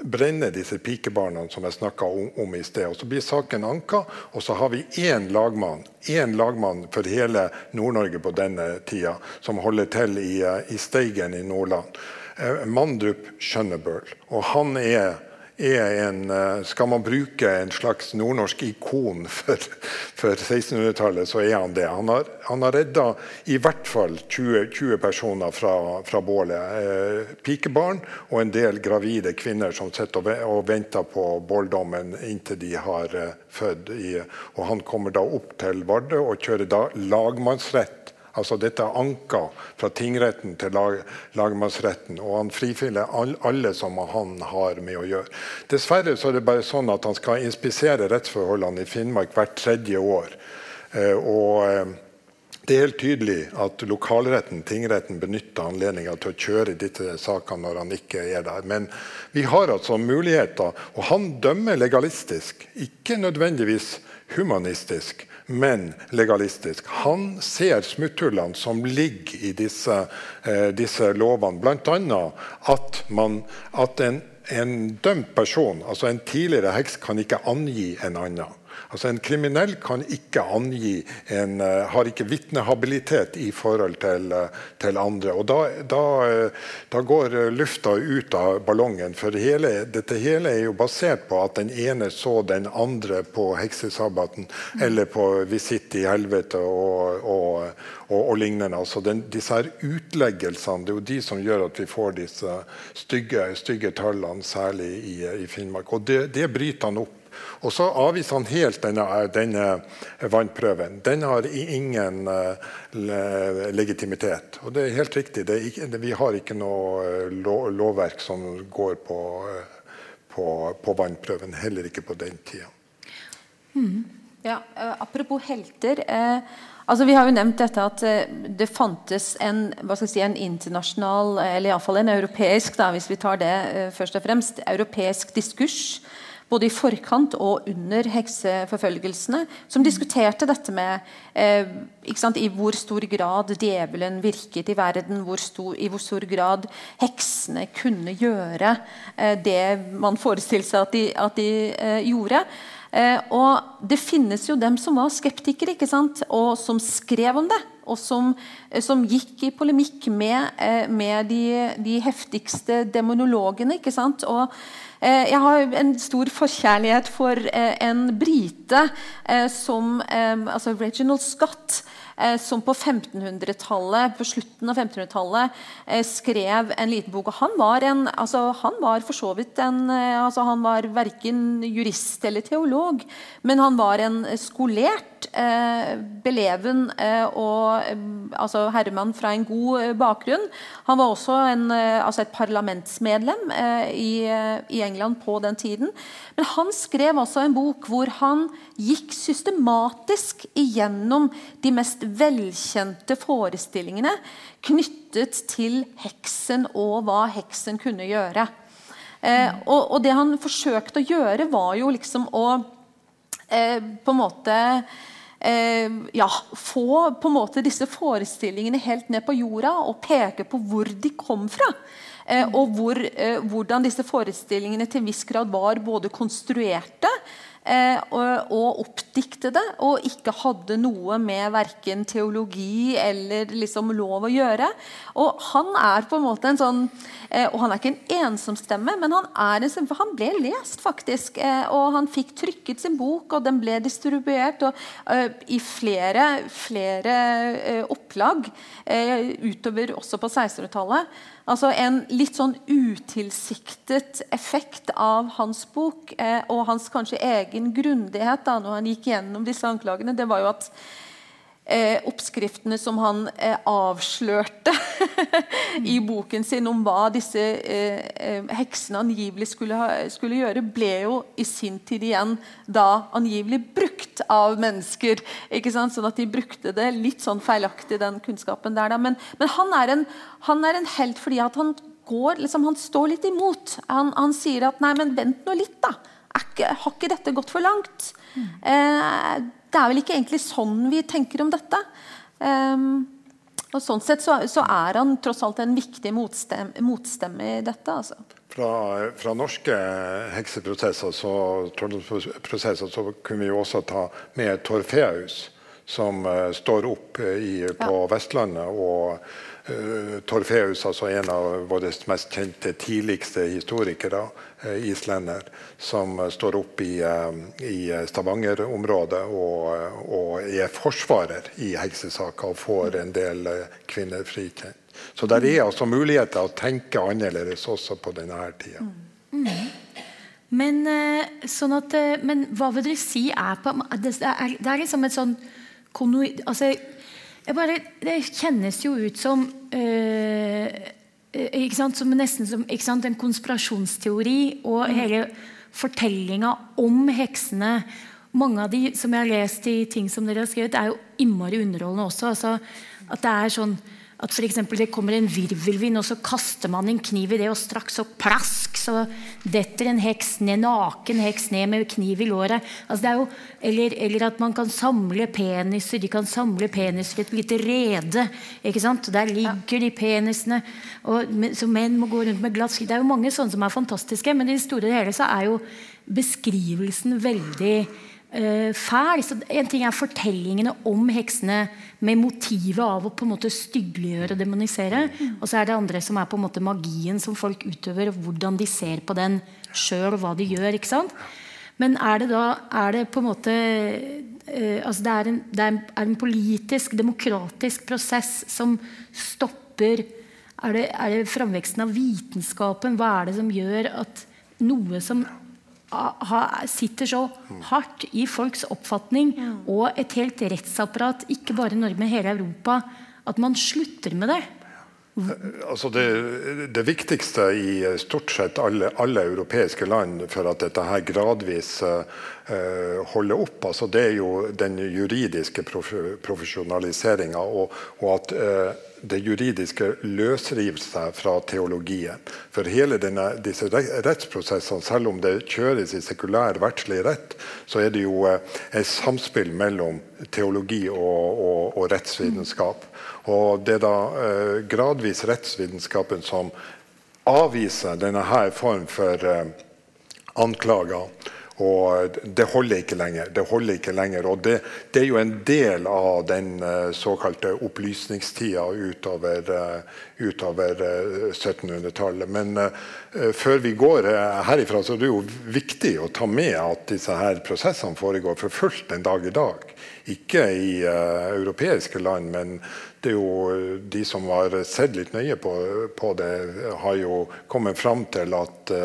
brenne disse pikebarna som jeg snakka om, om, i sted. Og Så blir saken anka, og så har vi én lagmann, én lagmann for hele Nord-Norge på denne tida, som holder til i, eh, i Steigen i Nordland. Eh, Mandrup Schønnebøl. Og han er, er, en eh, Skal man bruke en slags nordnorsk ikon for, for 1600-tallet, så er han det. Han har, han har redda i hvert fall 20, 20 personer fra, fra bålet. Eh, pikebarn og en del gravide kvinner som sitter og, venter på båldommen inntil de har eh, født. Og han kommer da opp til Vardø og kjører da lagmannsrett Altså Dette er anka fra tingretten til lag, lagmannsretten, og han frifiller all, alle som han har med å gjøre. Dessverre så er det bare sånn at han skal inspisere rettsforholdene i Finnmark hvert tredje år. Eh, og eh, det er helt tydelig at lokalretten, tingretten, benytter anledninga til å kjøre disse sakene når han ikke er der. Men vi har altså muligheter, og han dømmer legalistisk, ikke nødvendigvis humanistisk men legalistisk. Han ser smutthullene som ligger i disse, eh, disse lovene. Bl.a. at, man, at en, en dømt person, altså en tidligere heks, kan ikke angi en annen. Altså En kriminell kan ikke angi en, uh, har ikke vitnehabilitet i forhold til, uh, til andre. og da, da, uh, da, går lufta ut av ballongen. For hele, dette hele er jo basert på at den ene så den andre på heksesabbaten eller på visitt i helvete og, og, og, og lignende. Altså den, disse her utleggelsene det er jo de som gjør at vi får disse stygge, stygge tallene, særlig i, i Finnmark. Og det, det bryter han opp og så avviser han helt denne, denne vannprøven. Den har ingen uh, legitimitet. Og det er helt riktig. Er ikke, vi har ikke noe eh, lovverk som går på, uh, på, på, vannprøven. Heller ikke på den tida. Mm. Ja, apropos helter. Altså, vi har jo nevnt dette at det fantes en, si, en internasjonal, eller iallfall en europeisk, da, hvis vi tar det først og fremst, europeisk diskurs både i forkant og under hekseforfølgelsene, som diskuterte dette med eh, sant, i hvor stor grad djevelen virket i verden, hvor stor, i hvor stor grad heksene kunne gjøre eh, det man forestilte seg at de, at de eh, gjorde. Eh, og det finnes jo dem som var skeptikere, ikke sant? og som skrev om det. Og som, eh, som gikk i polemikk med, eh, med de, de heftigste demonologene. ikke sant? Og jeg har en stor forkjærlighet for eh, en brite eh, som altså Reginald Scott Eh, som på 1500-tallet, på slutten av 1500-tallet eh, skrev en liten bok. og Han var, en, altså, han var for så vidt en eh, altså, Han var verken jurist eller teolog, men han var en skolert, eh, beleven eh, og altså, herremann fra en god bakgrunn. Han var også en, altså et parlamentsmedlem i, i England på den tiden. Men han skrev også en bok hvor han gikk systematisk igjennom de mest velkjente forestillingene knyttet til heksen og hva heksen kunne gjøre. Eh, og, og, det han forsøkte å gjøre, var jo liksom å eh, på en måte eh, ja, få på en måte disse forestillingene helt ned på jorda og peke på hvor de kom fra. Eh, og hvor, eh, hvordan disse forestillingene til en viss grad var både konstruerte og, og oppdiktede, og ikke hadde noe med verken teologi eller liksom lov å gjøre. Og han er på en måte en sånn eh, Og han er ikke en ensomstemme, men han, er en, han ble lest, faktisk. Eh, og han fikk trykket sin bok, og den ble distribuert og, eh, i flere, flere opplag utover også på 1600-tallet. Altså En litt sånn utilsiktet effekt av hans bok eh, og hans kanskje egen grundighet da når han gikk gjennom disse anklagene, det var jo at oppskriftene som han eh, avslørte i boken sin om hva disse eh, eh, heksene angivelig skulle, ha, skulle, gjøre, ble jo i sin tid igjen da angivelig brukt av mennesker. ikke sant? Sånn at de brukte det litt sånn feilaktig, den kunnskapen der. Da. Men, men han, er en, han er en helt fordi at han går, liksom, han står litt imot. Han, han sier at nei, men vent nå litt, da. Ikke, har ikke dette gått for langt? Mm. Eh, det er vel ikke egentlig sånn vi tenker om dette. Um, og Sånn sett så, så, er han tross alt en viktig motstemme, motstemme i dette. Altså. Fra, fra, norske hekseprosesser så, så kunne vi jo også ta med Torfeus, som uh, står opp i, på ja. Vestlandet. og uh, Torfeus, altså en av våre mest kjente, tidligste historikere, Eh, islender som står opp i, eh, i Stavanger-området og, og, er forsvarer i heksesaka og får en del eh, kvinner frikjent. Så det er altså muligheter å tenke annerledes også på denne tida. Mm. Mm. Men, sånn at, men hva vil dere si er på Det er, det er liksom et sånn altså, bare, Det kjennes jo ut som øh, sant, som nesten som en konspirasjonsteori. Og mm. hele fortellinga om heksene Mange av de som jeg har lest i ting som dere har skrevet, er jo innmari underholdende også. Altså, at det er sånn at eksempel, det kommer en virvelvind, og så kaster man en kniv i det, og straks så plask, så detter en heks ned, naken heks ned med kniv i låret. Altså, jo, eller, eller, at man kan samle peniser. De kan samle peniser i et lite rede. ikke sant? Der ligger de penisene. Og, så menn må gå rundt med glatt Det er jo mange sånne som er fantastiske, men i det store og hele så er jo beskrivelsen veldig fæl. Så en ting er fortellingene om heksene med motivet av å på en måte styggeliggjøre og demonisere. Mm. Og så er det andre som er på en måte magien som folk utøver, og hvordan de ser på den sjøl, og hva de gjør. ikke sant? Men er det da er det på en måte uh, altså det, er en, det er en, politisk, demokratisk prosess som stopper Er det, er det framveksten av vitenskapen? Hva er det som gjør at noe som sitter så hardt i folks oppfatning og et helt rettsapparat, ikke bare i Norge, men hele Europa, at man slutter med det. Altså det, det, viktigste i stort sett alle, alle, europeiske land for at dette her gradvis uh, holder opp, altså det er jo den juridiske prof profesjonaliseringa, og, og, at uh, det juridiske løsriver seg fra teologien. For hele denne, disse rettsprosessene, selv om det kjøres i sekulær verdslig rett, så er det jo eh, et samspill mellom teologi og, og, og rettsvitenskap. Og det er da eh, gradvis rettsvitenskapen som avviser denne her form for eh, anklager. Og det holder ikke lenger. Det holder ikke lenger. Og det, det er jo en del av den uh, såkalte opplysningstida utover, uh, utover uh, 1700-tallet. Men før vi går herifra, så er det jo viktig å ta med at disse her prosessene foregår for fullt en dag i dag. Ikke i europeiske land, men det er jo de som har sett litt nøye på, på det, har jo kommet fram til at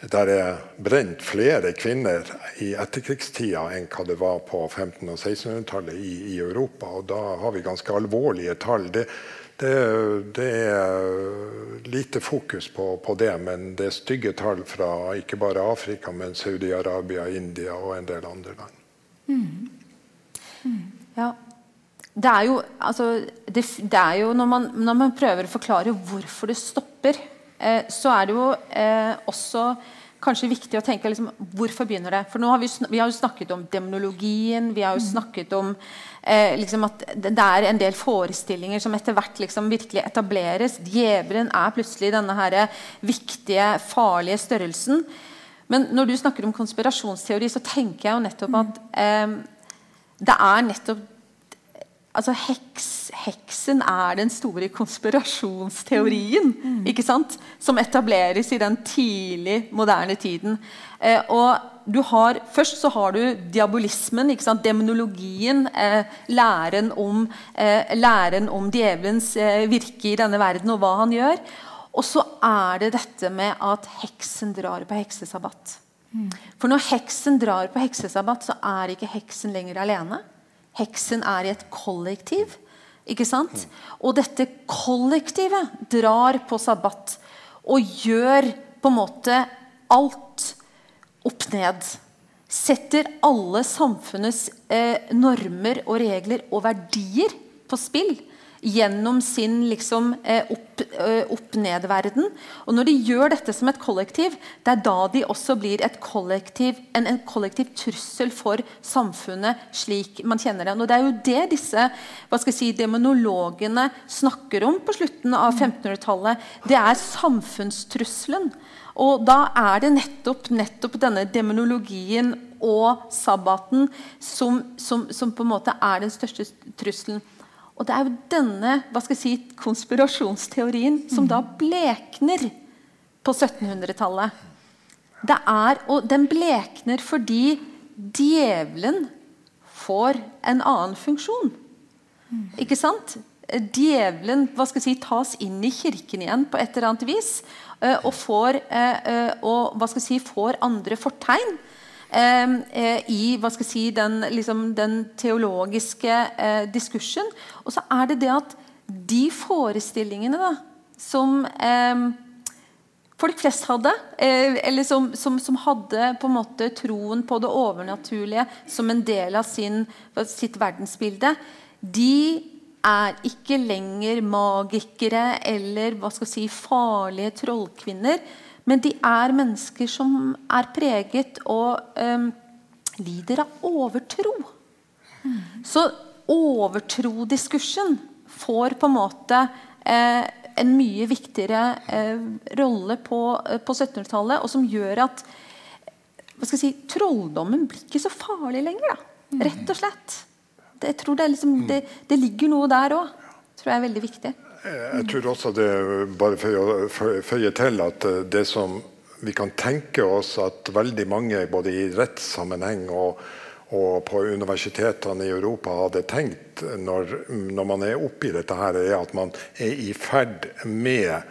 der er brent flere kvinner i etterkrigstida enn hva det var på 1500- og 1600-tallet i, i, Europa. Og da har vi ganske alvorlige tall. Det, det, det er lite fokus på, på, det, men det er stygge tall fra ikke bare Afrika, men Saudi-Arabia, India og en del andre land. Mm. Mm. Ja. Det er jo, altså, det, det er jo når, man, når man prøver å forklare hvorfor det stopper så er det jo eh, også kanskje viktig å tenke liksom, hvorfor begynner det? For nå har vi, vi har jo snakket om demonologien. Vi har jo snakket om eh, liksom at det er en del forestillinger som etter hvert liksom virkelig etableres. Djevelen er plutselig denne her viktige, farlige størrelsen. Men når du snakker om konspirasjonsteori, så tenker jeg jo nettopp at eh, det er nettopp altså heks, Heksen er den store konspirasjonsteorien mm. ikke sant? som etableres i den tidlig moderne tiden. Eh, og du har, først så har du diabolismen, ikke sant? demonologien, eh, læren, om, eh, læren om djevelens eh, virke i denne verden og hva han gjør. Og så er det dette med at heksen drar på heksesabbat. Mm. For når heksen drar på heksesabbat, så er ikke heksen lenger alene. Heksen er i et kollektiv. ikke sant? Og dette kollektivet drar på sabbat og gjør på en måte alt opp ned. Setter alle samfunnets eh, normer og regler og verdier på spill gjennom sin liksom, eh, opp-ned-verden. Eh, og Når de gjør dette som et kollektiv, det er da de også blir kollektiv, en, en, kollektiv trussel for samfunnet slik man kjenner det. Og Det er jo det disse hva skal jeg si, demonologene snakker om på slutten av 1500-tallet. Det er samfunnstrusselen. Og da er det nettopp, nettopp denne demonologien og sabbaten som, som, som, på en måte er den største trusselen. Og det er jo denne hva skal jeg si, konspirasjonsteorien som da blekner på 1700-tallet. Og den blekner fordi djevelen får en annen funksjon. Ikke sant? Djevelen hva skal jeg si, tas inn i kirken igjen på et eller annet vis. Eh, og får, eh, eh, og, hva skal jeg si, får andre fortegn. Eh, i hva skal jeg si, den, liksom, den teologiske eh, diskursen. Og så er det det at de forestillingene da, som folk flest hadde, eh, eller som, som, som, hadde på en måte troen på det overnaturlige som en del av sin, sitt verdensbilde, de er ikke lenger magikere eller hva skal si, farlige trollkvinner men de er mennesker som er preget og um, lider av overtro. Mm. Så overtrodiskursen får på en måte eh, en mye viktigere eh, rolle på, eh, på 1700-tallet, og som gjør at si, trolldommen blir ikke så farlig lenger. Da. Rett og slett. Det, jeg tror det, liksom, det, det ligger noe der òg. tror jeg er veldig viktig. Jeg tror også det bare for å føye til at eh, det som vi kan tenke oss at veldig mange både i rettssammenheng og, og på universitetene i Europa hadde tenkt når, når man er oppi dette, her, er at man er i ferd med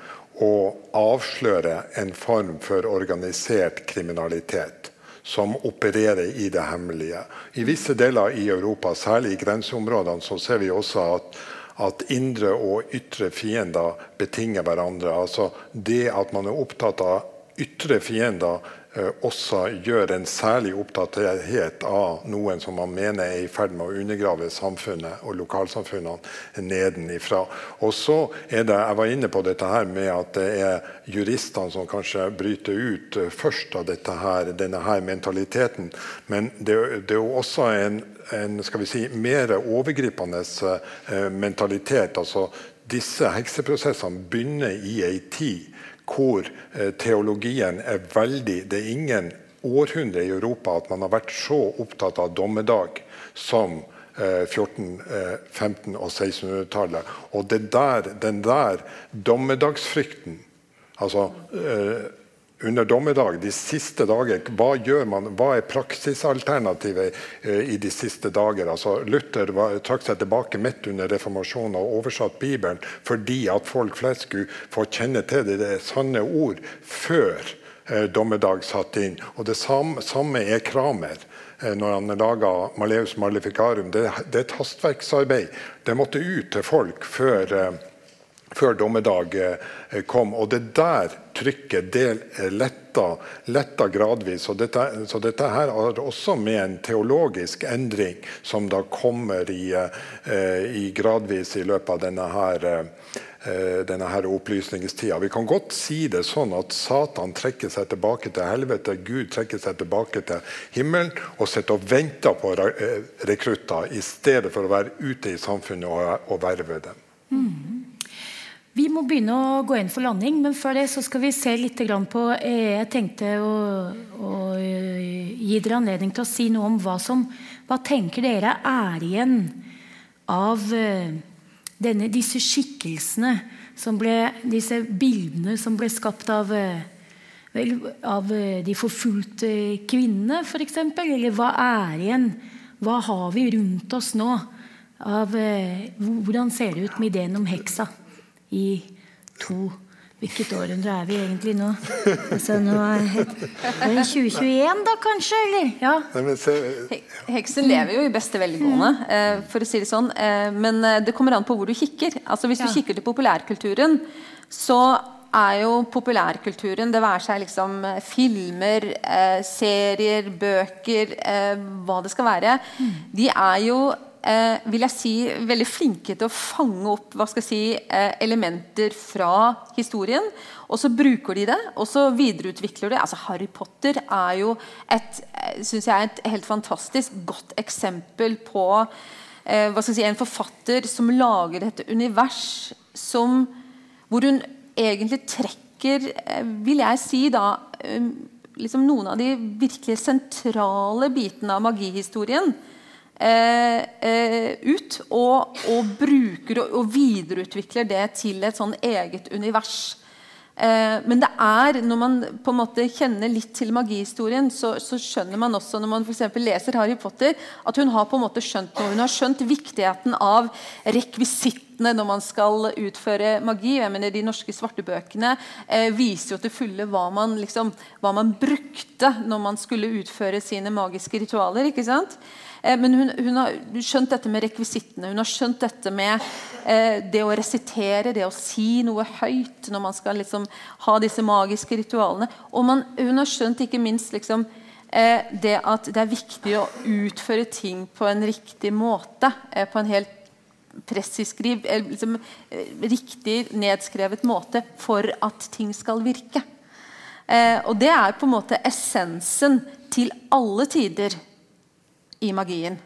å avsløre en form for organisert kriminalitet som opererer i det hemmelige. I visse deler i Europa, særlig i grenseområdene, så ser vi også at at indre og ytre fiender betinger hverandre. Altså det at man er opptatt av ytre fiender, eh, også gjør en særlig opptatthet av noen som man mener er i ferd med å undergrave samfunnet og lokalsamfunnene nedenifra. Og så er det, Jeg var inne på dette her med at det er juristene som kanskje bryter ut eh, først av dette her, denne her mentaliteten. Men det, det er jo også en en skal vi si, mer overgripende eh, mentalitet. altså Disse hekseprosessene begynner i ei tid hvor eh, teologien er veldig Det er ingen århundre i Europa at man har vært så opptatt av dommedag som 14-, eh, 15- og 1600-tallet. Og det der, den der dommedagsfrykten altså under dommedag, de siste dager, hva gjør man? Hva er praksisalternativet eh, i de siste dager? Altså, Luther var, trakk seg tilbake midt under reformasjonen og oversatt Bibelen fordi at folk flest skulle få kjenne til det, det sanne ord før eh, dommedag satt inn. Og Det samme, er Kramer eh, når han laga Maleus Maleficarum. Det, er et hastverksarbeid. Det måtte ut til folk før eh, før dommedag eh, kom. Og det der trykket det letta, letta gradvis. Og dette, så dette her har også med en teologisk endring som da kommer i, eh, i gradvis i løpet av denne her eh, denne her opplysningstida. Vi kan godt si det sånn at Satan trekker seg tilbake til helvete, Gud trekker seg tilbake til himmelen og sitter og venter på rekrutter i stedet for å være ute i samfunnet og verve dem. Mm. Vi må begynne å gå inn for landing, men før det så skal vi se litt på eh, Jeg tenkte å, å, gi dere anledning til å si noe om hva som Hva tenker dere er igjen av denne, disse skikkelsene, som ble, disse bildene som ble skapt av, av de forfulgte kvinnene, f.eks.? Eller hva er igjen? Hva har vi rundt oss nå? Av, hvordan ser det ut med ideen om heksa i to Hvilket århundre er vi egentlig nå? Altså, nå er det 2021, da, kanskje? Eller? Ja. Heksen lever jo i beste velgående, eh, for å si det sånn. Eh, men eh, det kommer an på hvor du kikker. Altså, hvis du kikker til populærkulturen, så er jo populærkulturen, det være seg liksom filmer, serier, bøker, hva det skal være, de er jo eh, vil jeg si, veldig flinke til å fange opp hva skal jeg si, eh, elementer fra historien. Og så bruker de det, og så videreutvikler de altså Harry Potter er jo et, eh, synes jeg, et helt fantastisk godt eksempel på eh, hva skal jeg si, en forfatter som lager dette univers som, hvor hun egentlig trekker, eh, vil jeg si da eh, liksom noen av de virkelig sentrale bitene av magihistorien ut. Og, og bruker og, videreutvikler det til et sånn eget univers. Eh, men det er, når man på en måte kjenner litt til magihistorien, så, så skjønner man også når man for leser Harry Potter, at hun har på en måte skjønt noe. Hun har skjønt viktigheten av rekvisittene når man skal utføre magi. Jeg mener De norske svartebøkene eh, viser jo til fulle hva man, liksom, hva man brukte når man skulle utføre sine magiske ritualer. ikke sant? Eh, men hun, hun, har skjønt dette med rekvisittene. Hun har skjønt dette med eh, det å resitere, det å si noe høyt når man skal liksom, ha disse magiske ritualene. Og man, hun har skjønt ikke minst liksom, eh, det at det er viktig å utføre ting på en riktig måte. Eh, på en helt pressiskriv, eh, liksom, eh, riktig nedskrevet måte for at ting skal virke. og det er på en måte essensen til alle tider i magien.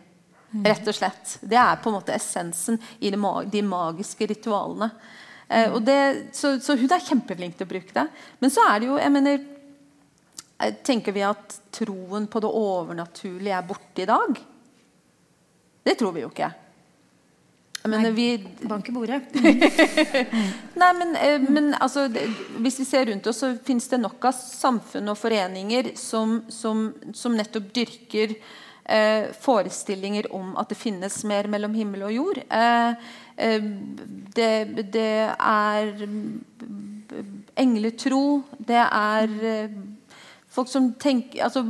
Rett og slett. Det er på en måte essensen i de magiske ritualene. Eh, det, så, så, hun er kjempeflink til å bruke det. Men så er det jo jeg mener, eh, Tenker vi at troen på det overnaturlige er borte i dag? Det tror vi jo ikke. Mener, vi Bank i bordet. Nei, men, eh, men altså, hvis vi ser rundt oss, så finnes det nok av samfunn og foreninger som, som, som nettopp dyrker eh, forestillinger om at det finnes mer mellom himmel og jord. Eh, eh det, det, er engletro. Det er eh, folk som tenker altså,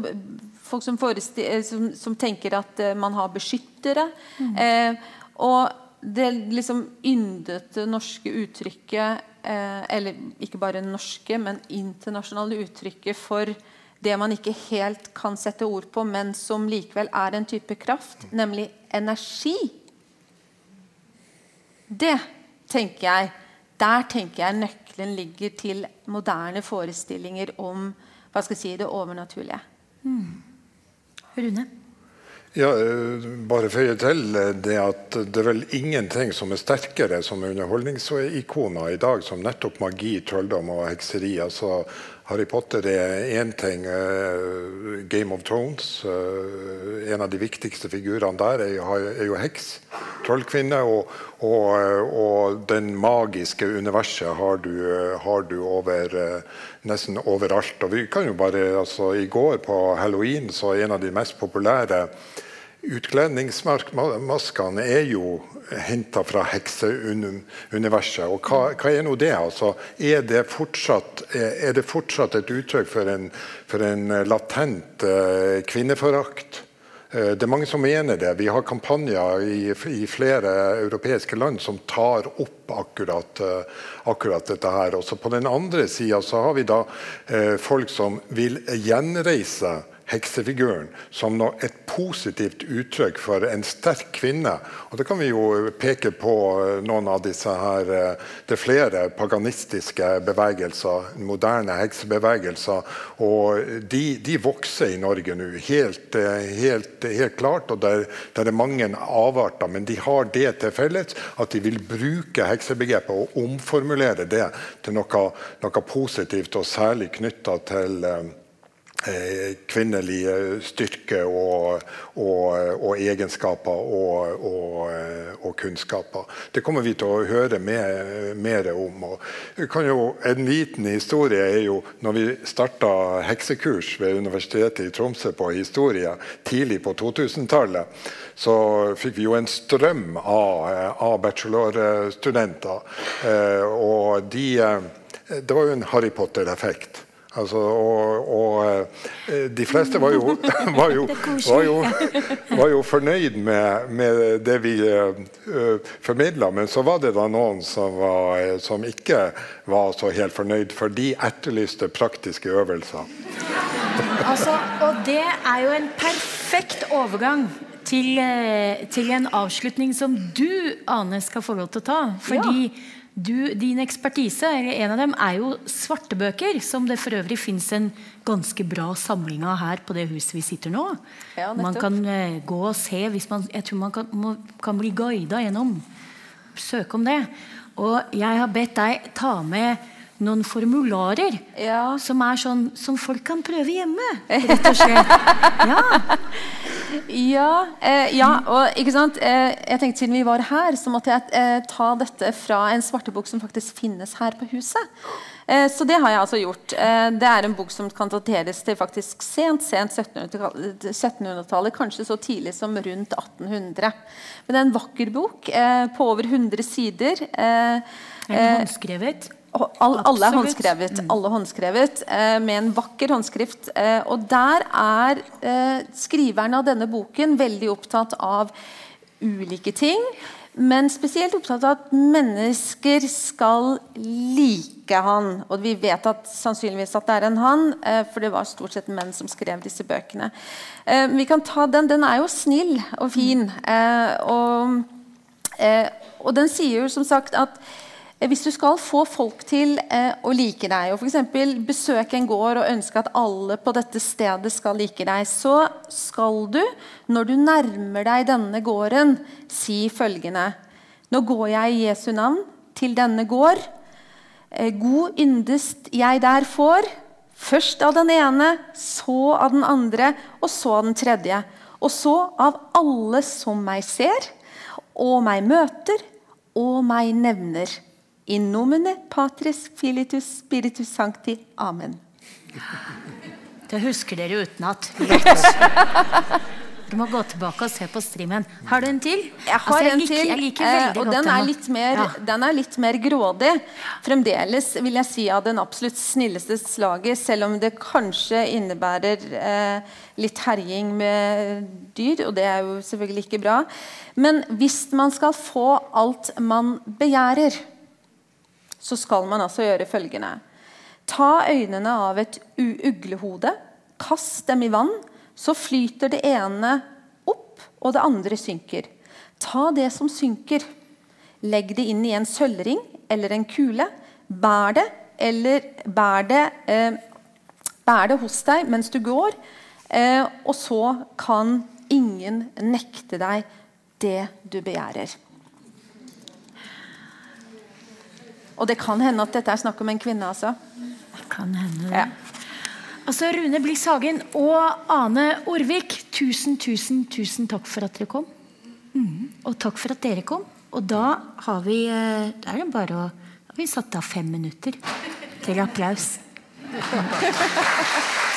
folk som, eh, som, som, tenker at man har beskyttere. Mm. og det liksom yndete norske uttrykket eller ikke bare norske, men internasjonale uttrykket for det man ikke helt kan sette ord på, men som likevel er en type kraft, nemlig energi. Det tenker jeg Der tenker jeg nøkkelen ligger til moderne forestillinger om hva skal jeg si, det overnaturlige. Mm. Rune? Ja, eh, bare føye til det at det er vel ingenting som er sterkere som underholdningsikoner i dag som nettopp magi, trolldom og hekseri. altså Harry Potter er én ting. Uh, Game of Thrones, uh, en av de viktigste figurene der, er, jo heks. Trollkvinne. Og, og, uh, og, den magiske universet har du, har du over nesten overalt. Og vi kan jo bare, altså I går på halloween så er en av de mest populære Utkledningsmaskene er jo henta fra hekseuniverset. Og hva, hva, er nå det? Altså, er, det fortsatt, er, det fortsatt, et uttrykk for en, for en latent uh, kvinneforakt? Uh, det er mange som mener det. Vi har kampanjer i, i flere europeiske land som tar opp akkurat, uh, akkurat dette her. Også på den andre sida har vi da folk som vil gjenreise heksefiguren som et positivt uttrykk for en sterk kvinne. Og Det kan vi jo peke på eh, noen av disse her eh, Det er flere paganistiske bevegelser, moderne heksebevegelser. Og de, de vokser i Norge nå, helt, eh, helt, helt klart. Og der, der, er mange avarter, men de har det til felles at de vil bruke heksebegrepet og omformulere det til noe, noe positivt, og særlig knytta til kvinnelig styrke og, og, og egenskaper og, og, kunnskaper. Det kommer vi til å høre mer, mer om. Jo, en liten historie er jo når vi starta heksekurs ved Universitetet i Tromsø på historie tidlig på 2000-tallet, så fikk vi jo en strøm av, av bachelorstudenter. Eh, og de, eh, det var jo en Harry Potter-effekt. Altså, og, og, eh, de fleste var jo, var jo, var jo, var jo fornøyd med, med, det vi uh, formidla, men så var det da noen som, var, som, ikke var så helt fornøyd, for de etterlyste praktiske øvelser. Altså, og det er jo en perfekt overgang til, til en avslutning som du, Ane, skal få lov til å ta. Fordi ja du, din ekspertise, eller en av dem, er jo svartebøker, som det for øvrig fins en ganske bra samling av her på det huset vi sitter nå. Ja, man kan uh, gå og se hvis man, Jeg tror man kan, må, kan bli guida gjennom. Søke om det. Og jeg har bedt deg ta med noen formularer ja. som er sånn som folk kan prøve hjemme, rett og slett. Ja. Ja, eh, ja, og ikke sant eh, jeg tenkte Siden vi var her, så måtte jeg eh, ta dette fra en svartebok som faktisk finnes her på huset. Eh, så det har jeg altså gjort. Eh, det er en bok som kan dateres til faktisk sent sent 1700-tallet, 1700 kanskje så tidlig som rundt 1800. Men det er en vakker bok eh, på over 100 sider. Er den håndskrevet? All, alle er håndskrevet, mm. alle håndskrevet eh, med en vakker håndskrift. Eh, og der er eh, skriveren av denne boken veldig opptatt av ulike ting. Men spesielt opptatt av at mennesker skal like han. Og vi vet at sannsynligvis at det er en han, eh, for det var stort sett menn som skrev disse bøkene. Eh, vi kan ta Den Den er jo snill og fin. Eh, og, og den sier jo som sagt at hvis du skal få folk til eh, å like deg, og f.eks. besøke en gård og ønske at alle på dette stedet skal like deg, så skal du, når du nærmer deg denne gården, si følgende Nå går jeg i Jesu navn til denne gård. Eh, god yndest jeg der får. Først av den ene, så av den andre, og så av den tredje. Og så av alle som meg ser, og meg møter, og meg nevner. In nomine Patris Filitus Spiritus Sancti. Amen. Det husker dere utenat. Du må gå tilbake og se på streamen. Har du en til? Jeg har altså, jeg en til. Jeg liker eh, og den er, mer, ja. den er litt mer grådig. Fremdeles vil jeg si av den absolutt snilleste slaget, selv om det kanskje innebærer eh, litt herjing med dyr, og det er jo selvfølgelig ikke bra. Men hvis man skal få alt man begjærer så skal man altså gjøre følgende. Ta øynene av et uglehode, kast dem i vann, så flyter det ene opp, og det andre synker. Ta det som synker, legg det inn i en sølvring eller en kule. Bær det, eller bær det, eh, bær det hos deg mens du går, eh, og så kan ingen nekte deg det du begjærer. Og det kan hende at dette er snakk om en kvinne, altså. Det kan hende ja. Altså, Rune Bliss Hagen og Ane Orvik, tusen, tusen, tusen takk for at dere kom. Mm. Og takk for at dere kom. Og da har vi eh, Da er det bare å Da har vi satt av fem minutter til applaus.